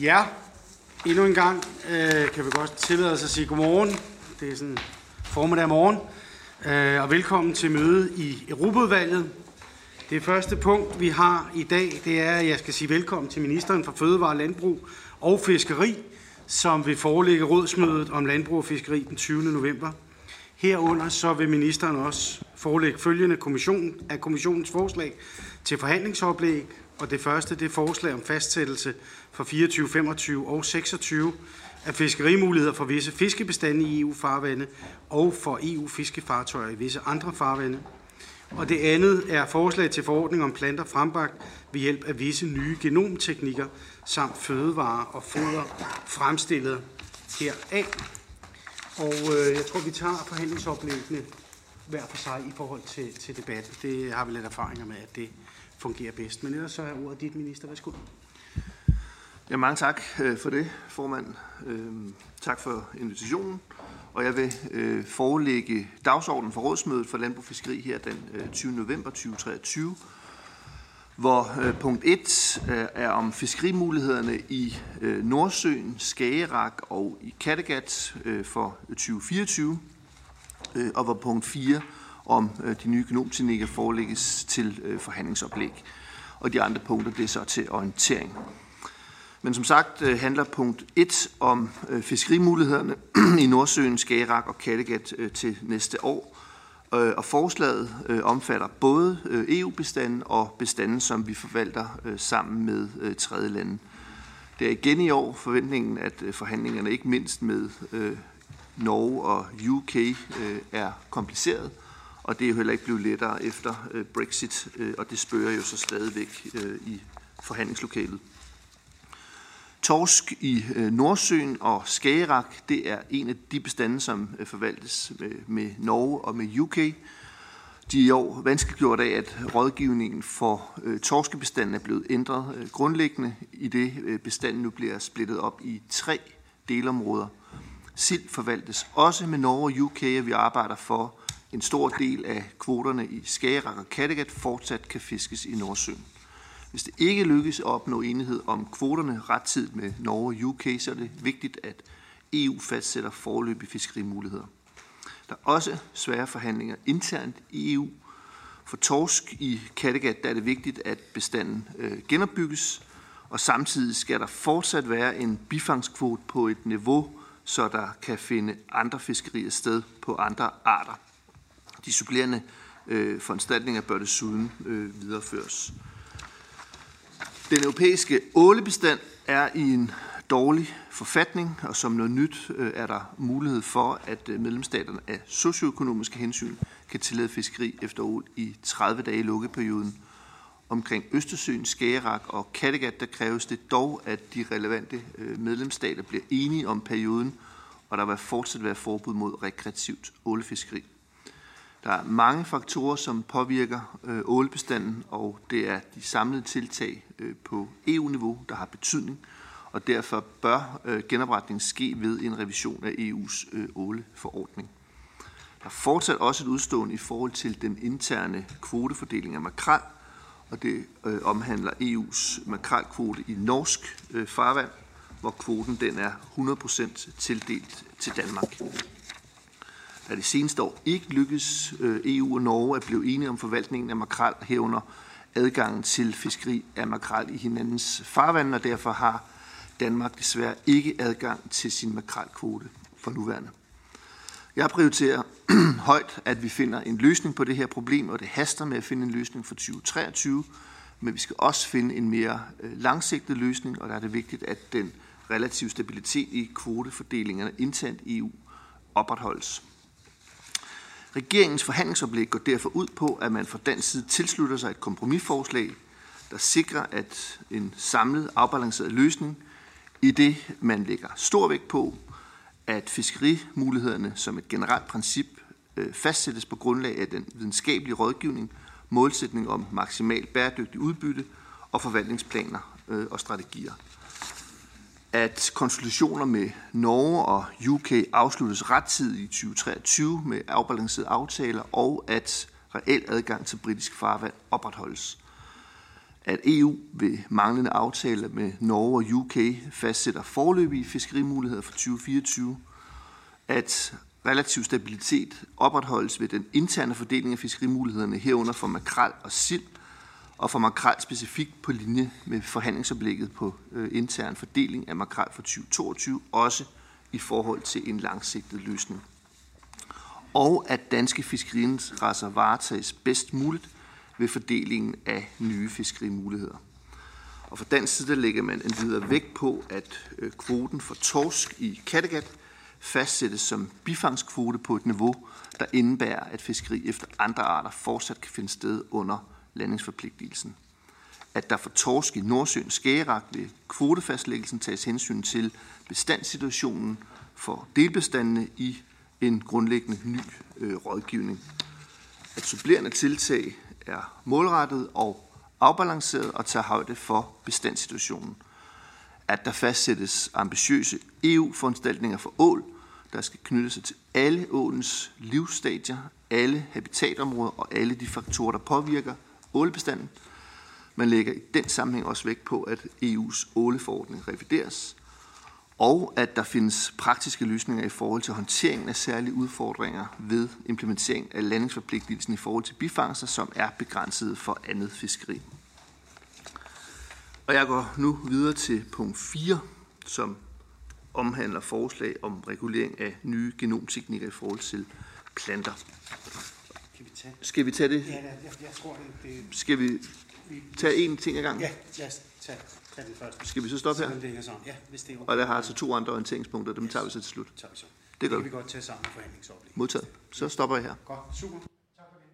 Ja, endnu en gang øh, kan vi godt tillade os at sige godmorgen. Det er sådan formiddag morgen. Øh, og velkommen til møde i Europaudvalget. Det første punkt, vi har i dag, det er, at jeg skal sige velkommen til ministeren for Fødevare, Landbrug og Fiskeri, som vil forelægge rådsmødet om landbrug og fiskeri den 20. november. Herunder så vil ministeren også forelægge følgende kommission af kommissionens forslag til forhandlingsoplæg, og det første det er forslag om fastsættelse for 24, 25 og 26 af fiskerimuligheder for visse fiskebestande i EU-farvande og for EU-fiskefartøjer i visse andre farvande. Og det andet er forslag til forordning om planter frembagt ved hjælp af visse nye genomteknikker samt fødevarer og foder fremstillet heraf. Og øh, jeg tror, vi tager forhandlingsoplæggene hver for sig i forhold til, til debatten. Det har vi lidt erfaringer med, at det fungerer bedst. Men ellers så er ordet dit, minister. Værsgo. Ja, mange tak øh, for det, formand. Øhm, tak for invitationen. Og jeg vil øh, forelægge dagsordenen for rådsmødet for Landbrug Fiskeri her den øh, 20. november 2023, hvor punkt 1 er om fiskerimulighederne i Nordsøen, Skagerak og i Kattegat for 2024, og hvor punkt 4 om øh, de nye genomteknikker forelægges til øh, forhandlingsoplæg. Og de andre punkter, det er så til orientering. Men som sagt øh, handler punkt 1 om fiskerimulighederne i Nordsøen, Skagerak og Kattegat til næste år. Og forslaget omfatter både EU-bestanden og bestanden, som vi forvalter sammen med tredje lande. Det er igen i år forventningen, at forhandlingerne ikke mindst med Norge og UK er kompliceret, og det er jo heller ikke blevet lettere efter øh, Brexit, øh, og det spørger jo så stadigvæk øh, i forhandlingslokalet. Torsk i øh, Nordsøen og Skagerak, det er en af de bestande, som øh, forvaltes med, med Norge og med UK. De er i år vanskeliggjort af, at rådgivningen for øh, torskebestanden er blevet ændret øh, grundlæggende, i det øh, bestanden nu bliver splittet op i tre delområder. Sild forvaltes også med Norge og UK, og vi arbejder for en stor del af kvoterne i Skagerrak og Kattegat fortsat kan fiskes i Nordsøen. Hvis det ikke lykkes at opnå enighed om kvoterne rettidigt med Norge og UK, så er det vigtigt, at EU fastsætter forløbige fiskerimuligheder. Der er også svære forhandlinger internt i EU. For torsk i Kattegat der er det vigtigt, at bestanden øh, genopbygges, og samtidig skal der fortsat være en bifangskvote på et niveau, så der kan finde andre fiskerier sted på andre arter. De supplerende øh, foranstaltninger bør desuden øh, videreføres. Den europæiske ålebestand er i en dårlig forfatning, og som noget nyt øh, er der mulighed for, at øh, medlemsstaterne af socioøkonomiske hensyn kan tillade fiskeri efter ål i 30 dage i lukkeperioden. Omkring Østersøen, Skagerak og Kattegat, der kræves det dog, at de relevante øh, medlemsstater bliver enige om perioden, og der vil fortsat være forbud mod rekreativt ålefiskeri. Der er mange faktorer, som påvirker øh, ålbestanden, og det er de samlede tiltag øh, på EU-niveau, der har betydning, og derfor bør øh, genopretningen ske ved en revision af EU's øh, åleforordning. Der er fortsat også et udstående i forhold til den interne kvotefordeling af makrel, og det øh, omhandler EU's makrelkvote i norsk øh, farvand, hvor kvoten den er 100% tildelt til Danmark der det seneste år ikke lykkedes øh, EU og Norge at blive enige om forvaltningen af makrel herunder adgangen til fiskeri af makrel i hinandens farvand, og derfor har Danmark desværre ikke adgang til sin makrelkvote for nuværende. Jeg prioriterer højt, at vi finder en løsning på det her problem, og det haster med at finde en løsning for 2023, men vi skal også finde en mere øh, langsigtet løsning, og der er det vigtigt, at den relative stabilitet i kvotefordelingerne internt i EU opretholdes. Regeringens forhandlingsoplæg går derfor ud på, at man fra dansk side tilslutter sig et kompromisforslag, der sikrer at en samlet afbalanceret løsning, i det man lægger stor vægt på, at fiskerimulighederne som et generelt princip øh, fastsættes på grundlag af den videnskabelige rådgivning, målsætning om maksimal bæredygtig udbytte og forvaltningsplaner øh, og strategier at konsultationer med Norge og UK afsluttes rettidigt i 2023 med afbalancerede aftaler, og at reel adgang til britisk farvand opretholdes. at EU ved manglende aftaler med Norge og UK fastsætter forløbige fiskerimuligheder for 2024, at relativ stabilitet opretholdes ved den interne fordeling af fiskerimulighederne herunder for makrel og sild, og for makrel specifikt på linje med forhandlingsoplægget på øh, intern fordeling af makrel for 2022, også i forhold til en langsigtet løsning. Og at danske fiskeriinteresser varetages bedst muligt ved fordelingen af nye fiskerimuligheder. Og fra dansk side lægger man en videre vægt på, at øh, kvoten for torsk i Kattegat fastsættes som bifangskvote på et niveau, der indebærer, at fiskeri efter andre arter fortsat kan finde sted under landingsforpligtelsen. At der for torsk i Nordsøen skærerak ved kvotefastlæggelsen tages hensyn til bestandssituationen for delbestandene i en grundlæggende ny øh, rådgivning. At supplerende tiltag er målrettet og afbalanceret og tager højde for bestandssituationen. At der fastsættes ambitiøse EU-foranstaltninger for ål, der skal knytte sig til alle ålens livsstadier, alle habitatområder og alle de faktorer, der påvirker ålebestanden. Man lægger i den sammenhæng også vægt på, at EU's åleforordning revideres, og at der findes praktiske løsninger i forhold til håndteringen af særlige udfordringer ved implementering af landingsforpligtelsen i forhold til bifangster, som er begrænset for andet fiskeri. Og jeg går nu videre til punkt 4, som omhandler forslag om regulering af nye genomteknikker i forhold til planter. Tage? Skal vi tage det? Ja, jeg, jeg tror, det, det Skal vi tage én ting ad gangen? Ja, lad os tage, tage den første. Skal vi så stoppe her? Så den ligger sådan. Ja, hvis det er okay. Og der har altså to andre orienteringspunkter, dem tager vi så til slut. tager vi så. Det gør kan vi. godt tage sammen med forhandlingsoplæg. Modtaget. Så stopper jeg her. Godt, super. Tak for det.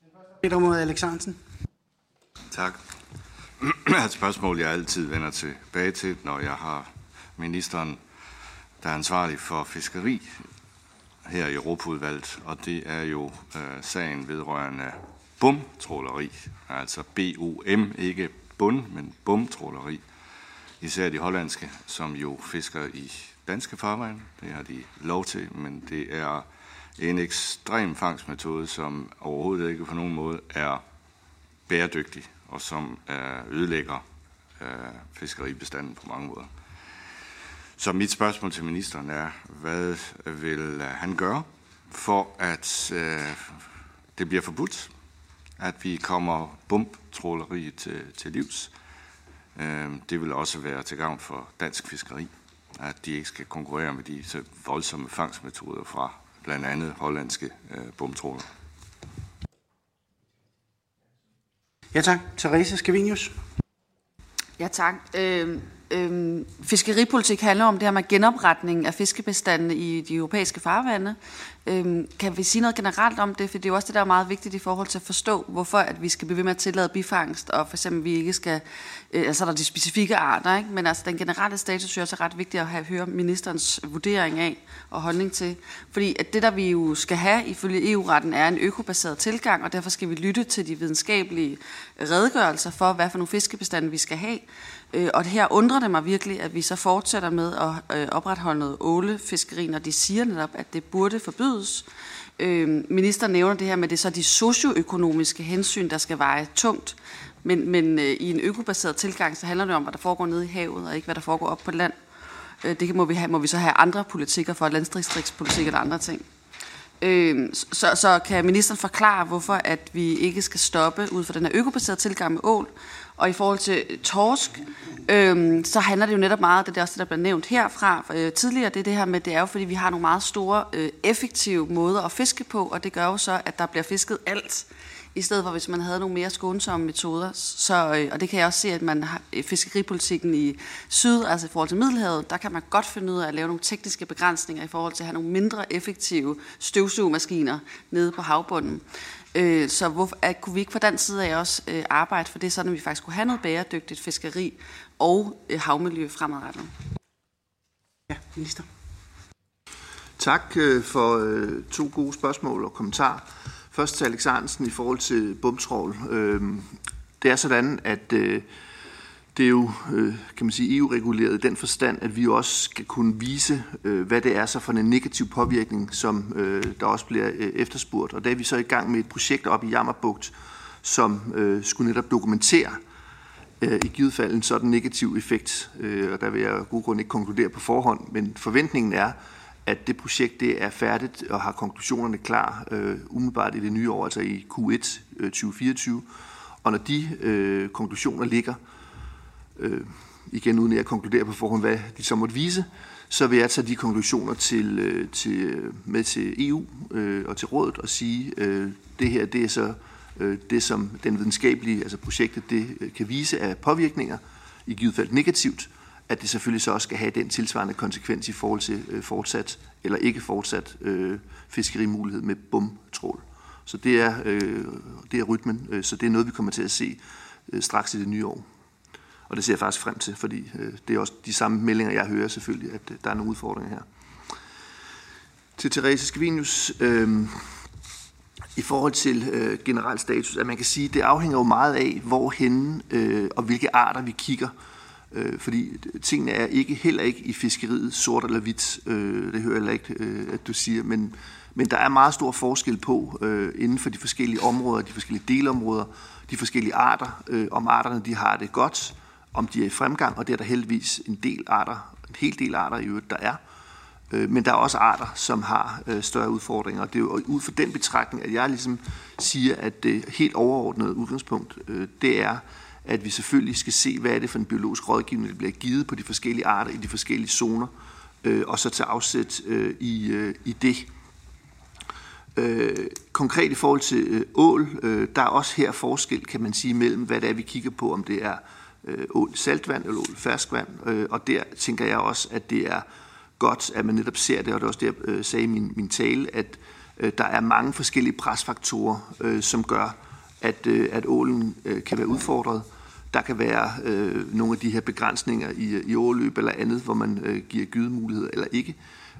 Den første Peter mod Alex Hansen. Tak. Jeg har et spørgsmål, jeg altid vender tilbage til, når jeg har ministeren, der er ansvarlig for fiskeri her i Europaudvalget, og det er jo øh, sagen vedrørende bumtråleri, altså B-O-M, ikke bund, men bumtråleri. Især de hollandske, som jo fisker i danske farvand. Det har de lov til, men det er en ekstrem fangstmetode, som overhovedet ikke på nogen måde er bæredygtig, og som øh, ødelægger øh, fiskeribestanden på mange måder. Så mit spørgsmål til ministeren er, hvad vil øh, han gøre for, at øh, det bliver forbudt, at vi kommer bumptråleriet til, til livs. Øh, det vil også være til gavn for dansk fiskeri, at de ikke skal konkurrere med de så voldsomme fangstmetoder fra blandt andet hollandske øh, bumtråler. Ja tak. Therese Skavinius. Ja, tak. Øhm, øhm, fiskeripolitik handler om det her med genopretning af fiskebestandene i de europæiske farvande. Øhm, kan vi sige noget generelt om det? For det er jo også det, der er meget vigtigt i forhold til at forstå, hvorfor at vi skal blive ved med at tillade bifangst, og for eksempel vi ikke skal, øh, altså der er de specifikke arter, ikke? men altså den generelle status er også ret vigtigt at have, høre ministerens vurdering af og holdning til. Fordi at det, der vi jo skal have ifølge EU-retten, er en økobaseret tilgang, og derfor skal vi lytte til de videnskabelige redegørelser for, hvad for nogle fiskebestande vi skal have. Øh, og her undrer det mig virkelig, at vi så fortsætter med at øh, opretholde noget ålefiskeri, når de siger netop, at det burde forbydes. Øh, ministeren nævner det her med, at det er så de socioøkonomiske hensyn, der skal veje tungt. Men, men øh, i en økobaseret tilgang, så handler det om, hvad der foregår nede i havet, og ikke hvad der foregår op på land. Øh, det må vi, have, må vi så have andre politikker for, landstrikspolitik eller andre ting. Øh, så, så kan ministeren forklare, hvorfor at vi ikke skal stoppe ud fra den her økobaserede tilgang med ål, og i forhold til torsk, øhm, så handler det jo netop meget, det er også det, der bliver nævnt herfra øh, tidligere, det er det her med, det er jo fordi, vi har nogle meget store, øh, effektive måder at fiske på, og det gør jo så, at der bliver fisket alt, i stedet for hvis man havde nogle mere skånsomme metoder. Så, øh, og det kan jeg også se, at man har fiskeripolitikken i syd, altså i forhold til Middelhavet, der kan man godt finde ud af at lave nogle tekniske begrænsninger i forhold til at have nogle mindre effektive støvsugemaskiner nede på havbunden. Øh, så hvor, at, kunne vi ikke fra den side af også øh, arbejde for det, sådan at vi faktisk kunne have noget bæredygtigt fiskeri og øh, havmiljø fremadrettet? Ja, minister. Tak øh, for øh, to gode spørgsmål og kommentarer. Først til Alex Arnsen i forhold til bumtrål. Øh, det er sådan, at øh, det er jo, øh, kan man sige, EU-reguleret i den forstand, at vi også skal kunne vise, øh, hvad det er så for en negativ påvirkning, som øh, der også bliver efterspurgt. Og der er vi så i gang med et projekt op i Jammerbugt, som skulle netop dokumentere, i givet fald en sådan negativ effekt, og der vil jeg af god grund ikke konkludere på forhånd, men forventningen er, at det projekt det er færdigt og har konklusionerne klar umiddelbart i det nye år, altså i Q1 2024. Og når de øh, konklusioner ligger, øh, øh, igen uden at jeg konkluderer på forhånd, hvad de så måtte vise, så vil jeg tage de konklusioner til, øh, til, øh, med til EU øh, og til rådet og sige, øh, det her det er så øh, det, som den videnskabelige, altså projektet, det øh, kan vise af påvirkninger, i givet fald negativt, at det selvfølgelig så også skal have den tilsvarende konsekvens i forhold til øh, fortsat eller ikke fortsat øh, fiskerimulighed med bumtrål. Så det er, øh, det er rytmen, øh, så det er noget, vi kommer til at se øh, straks i det nye år. Og det ser jeg faktisk frem til, fordi øh, det er også de samme meldinger, jeg hører selvfølgelig, at øh, der er nogle udfordringer her. Til Therese Skvinius, øh, i forhold til øh, generel status, at man kan sige, at det afhænger jo meget af, hvorhen øh, og hvilke arter vi kigger. Øh, fordi tingene er ikke heller ikke i fiskeriet sort eller hvidt. Øh, det hører jeg heller ikke, øh, at du siger. Men, men der er meget stor forskel på øh, inden for de forskellige områder, de forskellige delområder, de forskellige arter, øh, om arterne de har det godt, om de er i fremgang, og det er der heldigvis en del arter, en hel del arter i øvrigt, der er. Øh, men der er også arter, som har øh, større udfordringer, og det er jo ud fra den betragtning, at jeg ligesom siger, at det helt overordnede udgangspunkt, øh, det er, at vi selvfølgelig skal se, hvad er det for en biologisk rådgivning, der bliver givet på de forskellige arter i de forskellige zoner, og så tage afsæt i, i det. konkret i forhold til ål, der er også her forskel, kan man sige, mellem hvad det er, vi kigger på, om det er Øh, ål saltvand eller ål ferskvand, øh, og der tænker jeg også, at det er godt, at man netop ser det, og det er også det, jeg øh, sagde i min, min tale, at øh, der er mange forskellige presfaktorer, øh, som gør, at, øh, at ålen øh, kan være udfordret. Der kan være øh, nogle af de her begrænsninger i, i årløb eller andet, hvor man øh, giver gydemulighed eller ikke.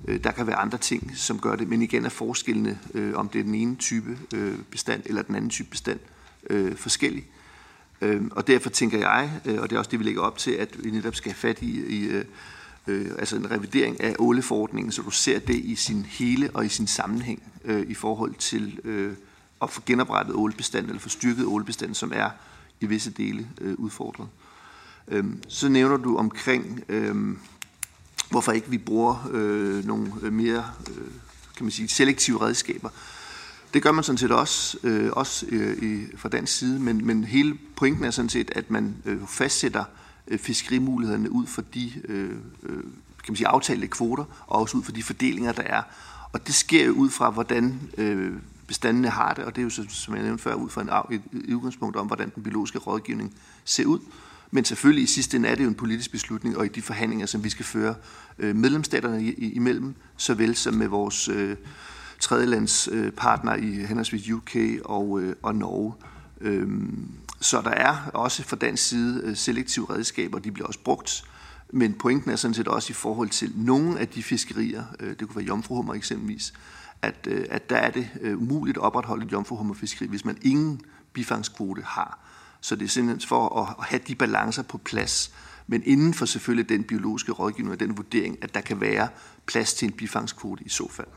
Øh, der kan være andre ting, som gør det, men igen er forskellene, øh, om det er den ene type øh, bestand eller den anden type bestand, øh, forskellig. Øh, og derfor tænker jeg, øh, og det er også det, vi lægger op til, at vi netop skal have fat i, i øh, øh, altså en revidering af åleforordningen, så du ser det i sin hele og i sin sammenhæng øh, i forhold til øh, at få genoprettet ålebestanden, eller få styrket ålebestanden, som er i visse dele øh, udfordret. Øh, så nævner du omkring, øh, hvorfor ikke vi bruger øh, nogle mere øh, kan man sige, selektive redskaber. Det gør man sådan set også, øh, også øh, i, fra dansk side, men, men hele pointen er sådan set, at man øh, fastsætter øh, fiskerimulighederne ud for de øh, øh, kan man sige, aftalte kvoter, og også ud for de fordelinger, der er. Og det sker jo ud fra, hvordan øh, bestandene har det, og det er jo, som jeg nævnte før, ud fra en, et, et udgangspunkt om, hvordan den biologiske rådgivning ser ud. Men selvfølgelig i sidste ende er det jo en politisk beslutning, og i de forhandlinger, som vi skal føre øh, medlemsstaterne imellem, såvel som med vores øh, tredjelands partner i henholdsvis UK og, øh, og Norge. Øhm, så der er også fra dansk side øh, selektive redskaber, de bliver også brugt. Men pointen er sådan set også i forhold til nogle af de fiskerier, øh, det kunne være jomfruhummer eksempelvis, at, at der er det umuligt at opretholde et jomfruhummerfiskeri, hvis man ingen bifangskvote har. Så det er simpelthen for at have de balancer på plads, men inden for selvfølgelig den biologiske rådgivning og den vurdering, at der kan være plads til en bifangskvote i så fald.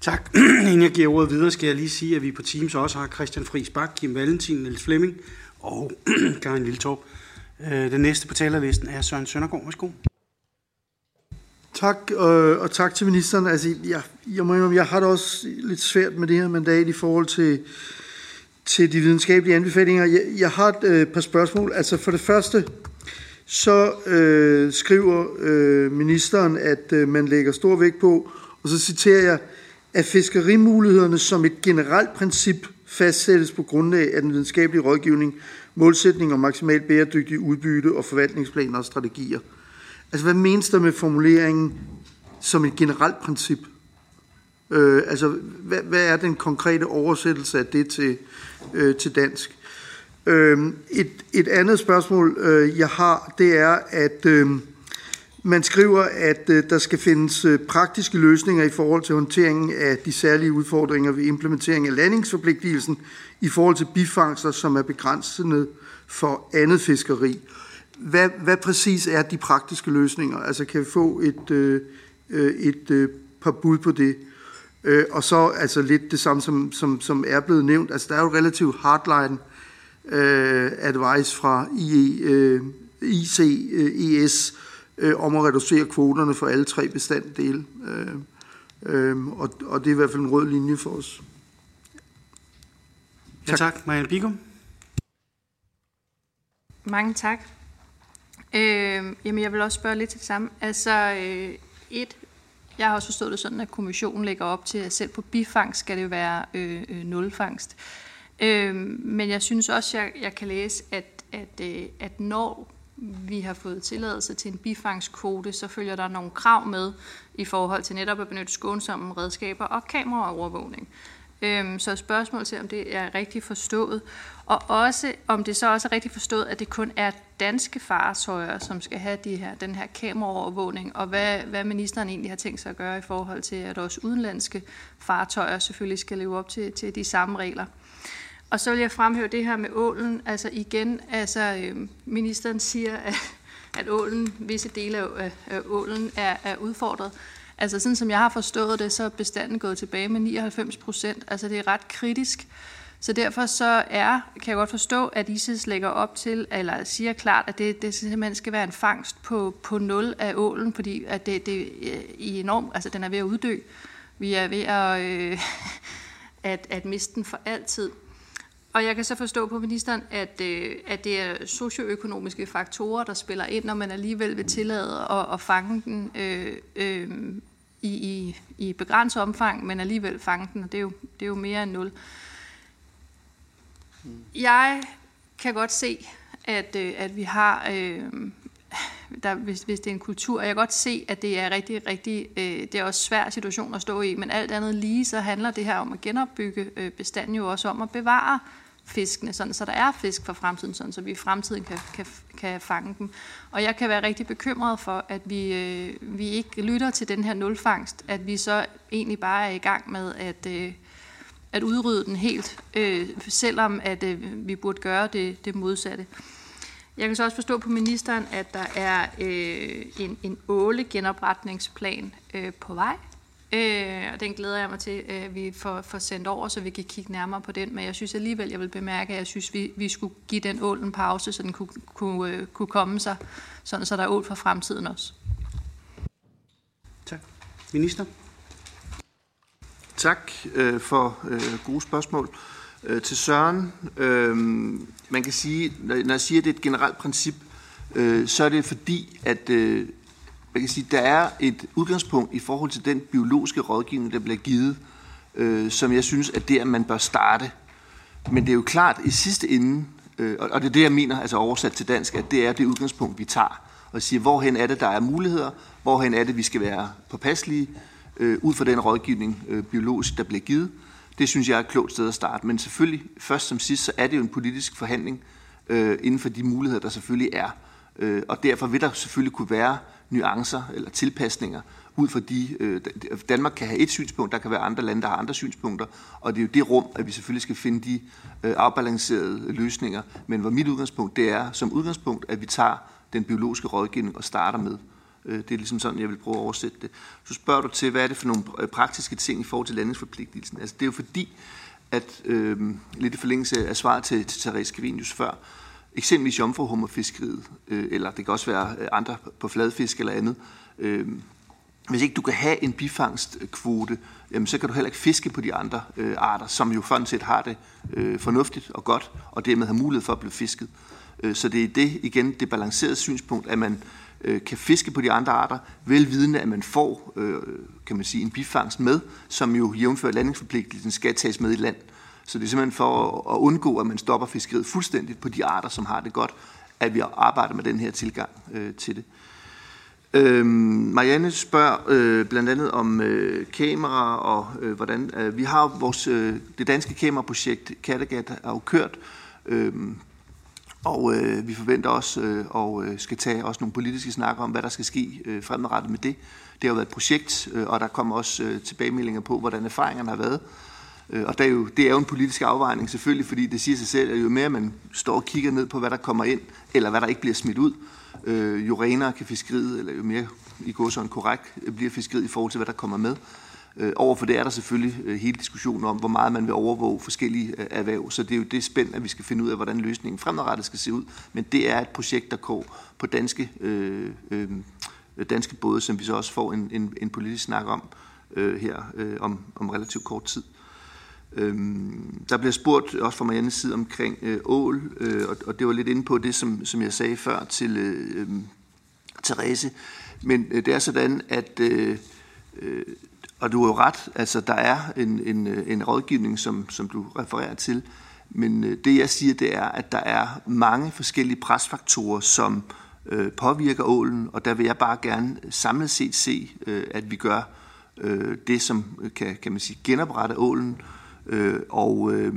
Tak. Inden jeg giver ordet videre, skal jeg lige sige, at vi på Teams også har Christian Friis Bak, Kim Valentin, Niels Flemming og Karin Lilletorp. Øh, den næste på talerlisten er Søren Søndergaard. Værsgo. Tak, øh, og tak til ministeren. Altså, jeg, jeg, må, jeg har det også lidt svært med det her mandat i forhold til, til de videnskabelige anbefalinger. Jeg, jeg har et øh, par spørgsmål. Altså for det første, så øh, skriver øh, ministeren, at øh, man lægger stor vægt på, og så citerer jeg, at fiskerimulighederne som et generelt princip fastsættes på grundlag af den videnskabelige rådgivning, målsætning om maksimalt bæredygtig udbytte og forvaltningsplaner og strategier. Altså, hvad menes der med formuleringen som et generelt princip? Øh, altså, hvad, hvad er den konkrete oversættelse af det til, øh, til dansk? Øh, et, et andet spørgsmål, øh, jeg har, det er, at øh, man skriver, at øh, der skal findes øh, praktiske løsninger i forhold til håndteringen af de særlige udfordringer ved implementering af landingsforpligtelsen i forhold til bifangster, som er begrænsende for andet fiskeri. Hvad, hvad præcis er de praktiske løsninger? Altså kan vi få et, øh, øh et par bud på det? Og så altså lidt det samme, som, som, som er blevet nævnt. Altså der er jo relativt hardline øh, advice fra IE, øh, ICES øh, om at reducere kvoterne for alle tre bestanddele. Øh, øh, og, og det er i hvert fald en rød linje for os. Ja, tak. Marianne Bigum. Mange tak. Øh, jamen, jeg vil også spørge lidt til det samme. Altså, øh, et, jeg har også forstået det sådan, at kommissionen lægger op til, at selv på bifangst skal det være øh, øh, nulfangst. Øh, men jeg synes også, jeg, jeg kan læse, at, at, øh, at når vi har fået tilladelse til en bifangskvote, så følger der nogle krav med i forhold til netop at benytte skånsomme redskaber og kameraovervågning. Øhm, så spørgsmål til, om det er rigtigt forstået, og også om det så også er rigtigt forstået, at det kun er danske fartøjer, som skal have de her, den her kameraovervågning, og hvad, hvad ministeren egentlig har tænkt sig at gøre i forhold til, at også udenlandske fartøjer selvfølgelig skal leve op til, til de samme regler. Og så vil jeg fremhæve det her med ålen. Altså igen, altså øh, ministeren siger, at, at ålen, visse dele af, af ålen er, er udfordret. Altså sådan som jeg har forstået det, så er bestanden gået tilbage med 99 procent. Altså det er ret kritisk. Så derfor så er, kan jeg godt forstå, at ISIS lægger op til, eller siger klart, at det, det simpelthen skal være en fangst på, på nul af ålen, fordi at det, det øh, er enorm, altså den er ved at uddø. Vi er ved at, øh, at, at miste den for altid. Og jeg kan så forstå på ministeren, at, øh, at det er socioøkonomiske faktorer, der spiller ind, når man alligevel vil tillade at, at fange den øh, øh, i, i, i begrænset omfang, men alligevel fange den, og det er jo, det er jo mere end nul. Jeg kan godt se, at, øh, at vi har, øh, der, hvis, hvis det er en kultur, og jeg kan godt se, at det er rigtig, rigtig, øh, det er også svær situation at stå i, men alt andet lige, så handler det her om at genopbygge øh, bestanden jo også om at bevare fiskene, sådan, så der er fisk for fremtiden, sådan, så vi i fremtiden kan, kan, kan fange dem. Og jeg kan være rigtig bekymret for, at vi, øh, vi ikke lytter til den her nulfangst, at vi så egentlig bare er i gang med at, øh, at udrydde den helt, øh, selvom at øh, vi burde gøre det, det modsatte. Jeg kan så også forstå på ministeren, at der er øh, en, en åle genopretningsplan øh, på vej. Øh, og den glæder jeg mig til, at øh, vi får, får sendt over, så vi kan kigge nærmere på den. Men jeg synes alligevel, jeg vil bemærke, at jeg synes, vi, vi skulle give den ål en pause, så den kunne, kunne, øh, kunne komme sig, sådan så der er ål for fremtiden også. Tak. Minister? Tak øh, for øh, gode spørgsmål. Øh, til Søren, øh, man kan sige, når jeg siger, at det er et generelt princip, øh, så er det fordi, at øh, man kan sige, der er et udgangspunkt i forhold til den biologiske rådgivning, der bliver givet, øh, som jeg synes, at det er, at man bør starte. Men det er jo klart, i sidste ende, øh, og det er det, jeg mener, altså oversat til dansk, at det er det udgangspunkt, vi tager, og siger, hvorhen er det, der er muligheder, hvorhen er det, vi skal være påpasselige, øh, ud fra den rådgivning øh, biologisk, der bliver givet. Det synes jeg er et klogt sted at starte. Men selvfølgelig, først som sidst, så er det jo en politisk forhandling øh, inden for de muligheder, der selvfølgelig er. Øh, og derfor vil der selvfølgelig kunne være nuancer eller tilpasninger ud fra de... Øh, Danmark kan have et synspunkt, der kan være andre lande, der har andre synspunkter, og det er jo det rum, at vi selvfølgelig skal finde de øh, afbalancerede løsninger. Men hvor mit udgangspunkt, det er som udgangspunkt, at vi tager den biologiske rådgivning og starter med. Øh, det er ligesom sådan, jeg vil prøve at oversætte det. Så spørger du til, hvad er det for nogle øh, praktiske ting i forhold til landingsforpligtelsen? Altså det er jo fordi, at øh, lidt i forlængelse af svaret til, til Therese Skavinius før, eksempelvis jomfruhummerfiskeriet, øh, eller det kan også være øh, andre på fladfisk eller andet. Øh, hvis ikke du kan have en bifangstkvote, jamen, så kan du heller ikke fiske på de andre øh, arter, som jo sådan set har det øh, fornuftigt og godt, og dermed har mulighed for at blive fisket. Øh, så det er det, igen, det balancerede synspunkt, at man øh, kan fiske på de andre arter, velvidende, at man får øh, kan man sige, en bifangst med, som jo jævnfører landingsforpligtelsen skal tages med i land. Så det er simpelthen for at undgå, at man stopper fiskeriet fuldstændigt på de arter, som har det godt, at vi arbejder med den her tilgang øh, til det. Øh, Marianne spørger øh, blandt andet om øh, kamera og øh, hvordan øh, vi har vores øh, det danske kameraprojekt Kattegat er jo kørt øh, og øh, vi forventer også øh, og øh, skal tage også nogle politiske snakker om hvad der skal ske øh, fremadrettet med det. Det har jo været et projekt øh, og der kommer også øh, tilbagemeldinger på hvordan erfaringerne har været. Øh, og det er, jo, det er jo en politisk afvejning selvfølgelig, fordi det siger sig selv, at jo mere man står og kigger ned på, hvad der kommer ind, eller hvad der ikke bliver smidt ud, øh, jo renere kan fiskeriet, eller jo mere i går sådan korrekt øh, bliver fiskeriet i forhold til, hvad der kommer med. Øh, overfor det er der selvfølgelig øh, hele diskussionen om, hvor meget man vil overvåge forskellige øh, erhverv. Så det er jo det spænd, at vi skal finde ud af, hvordan løsningen fremadrettet skal se ud. Men det er et projekt, der går på danske, øh, øh, danske både, som vi så også får en, en, en politisk snak om øh, her øh, om, om relativt kort tid. Øhm, der bliver spurgt også fra Mariannes side omkring øh, ål, øh, og, og det var lidt inde på det, som, som jeg sagde før til øh, øhm, Therese. Men øh, det er sådan, at, øh, øh, og du har jo ret, altså der er en, en, øh, en rådgivning, som, som du refererer til, men øh, det jeg siger, det er, at der er mange forskellige presfaktorer, som øh, påvirker ålen, og der vil jeg bare gerne samlet set se, øh, at vi gør øh, det, som øh, kan, kan man sige, genoprette ålen, øh, Øh, og, øh,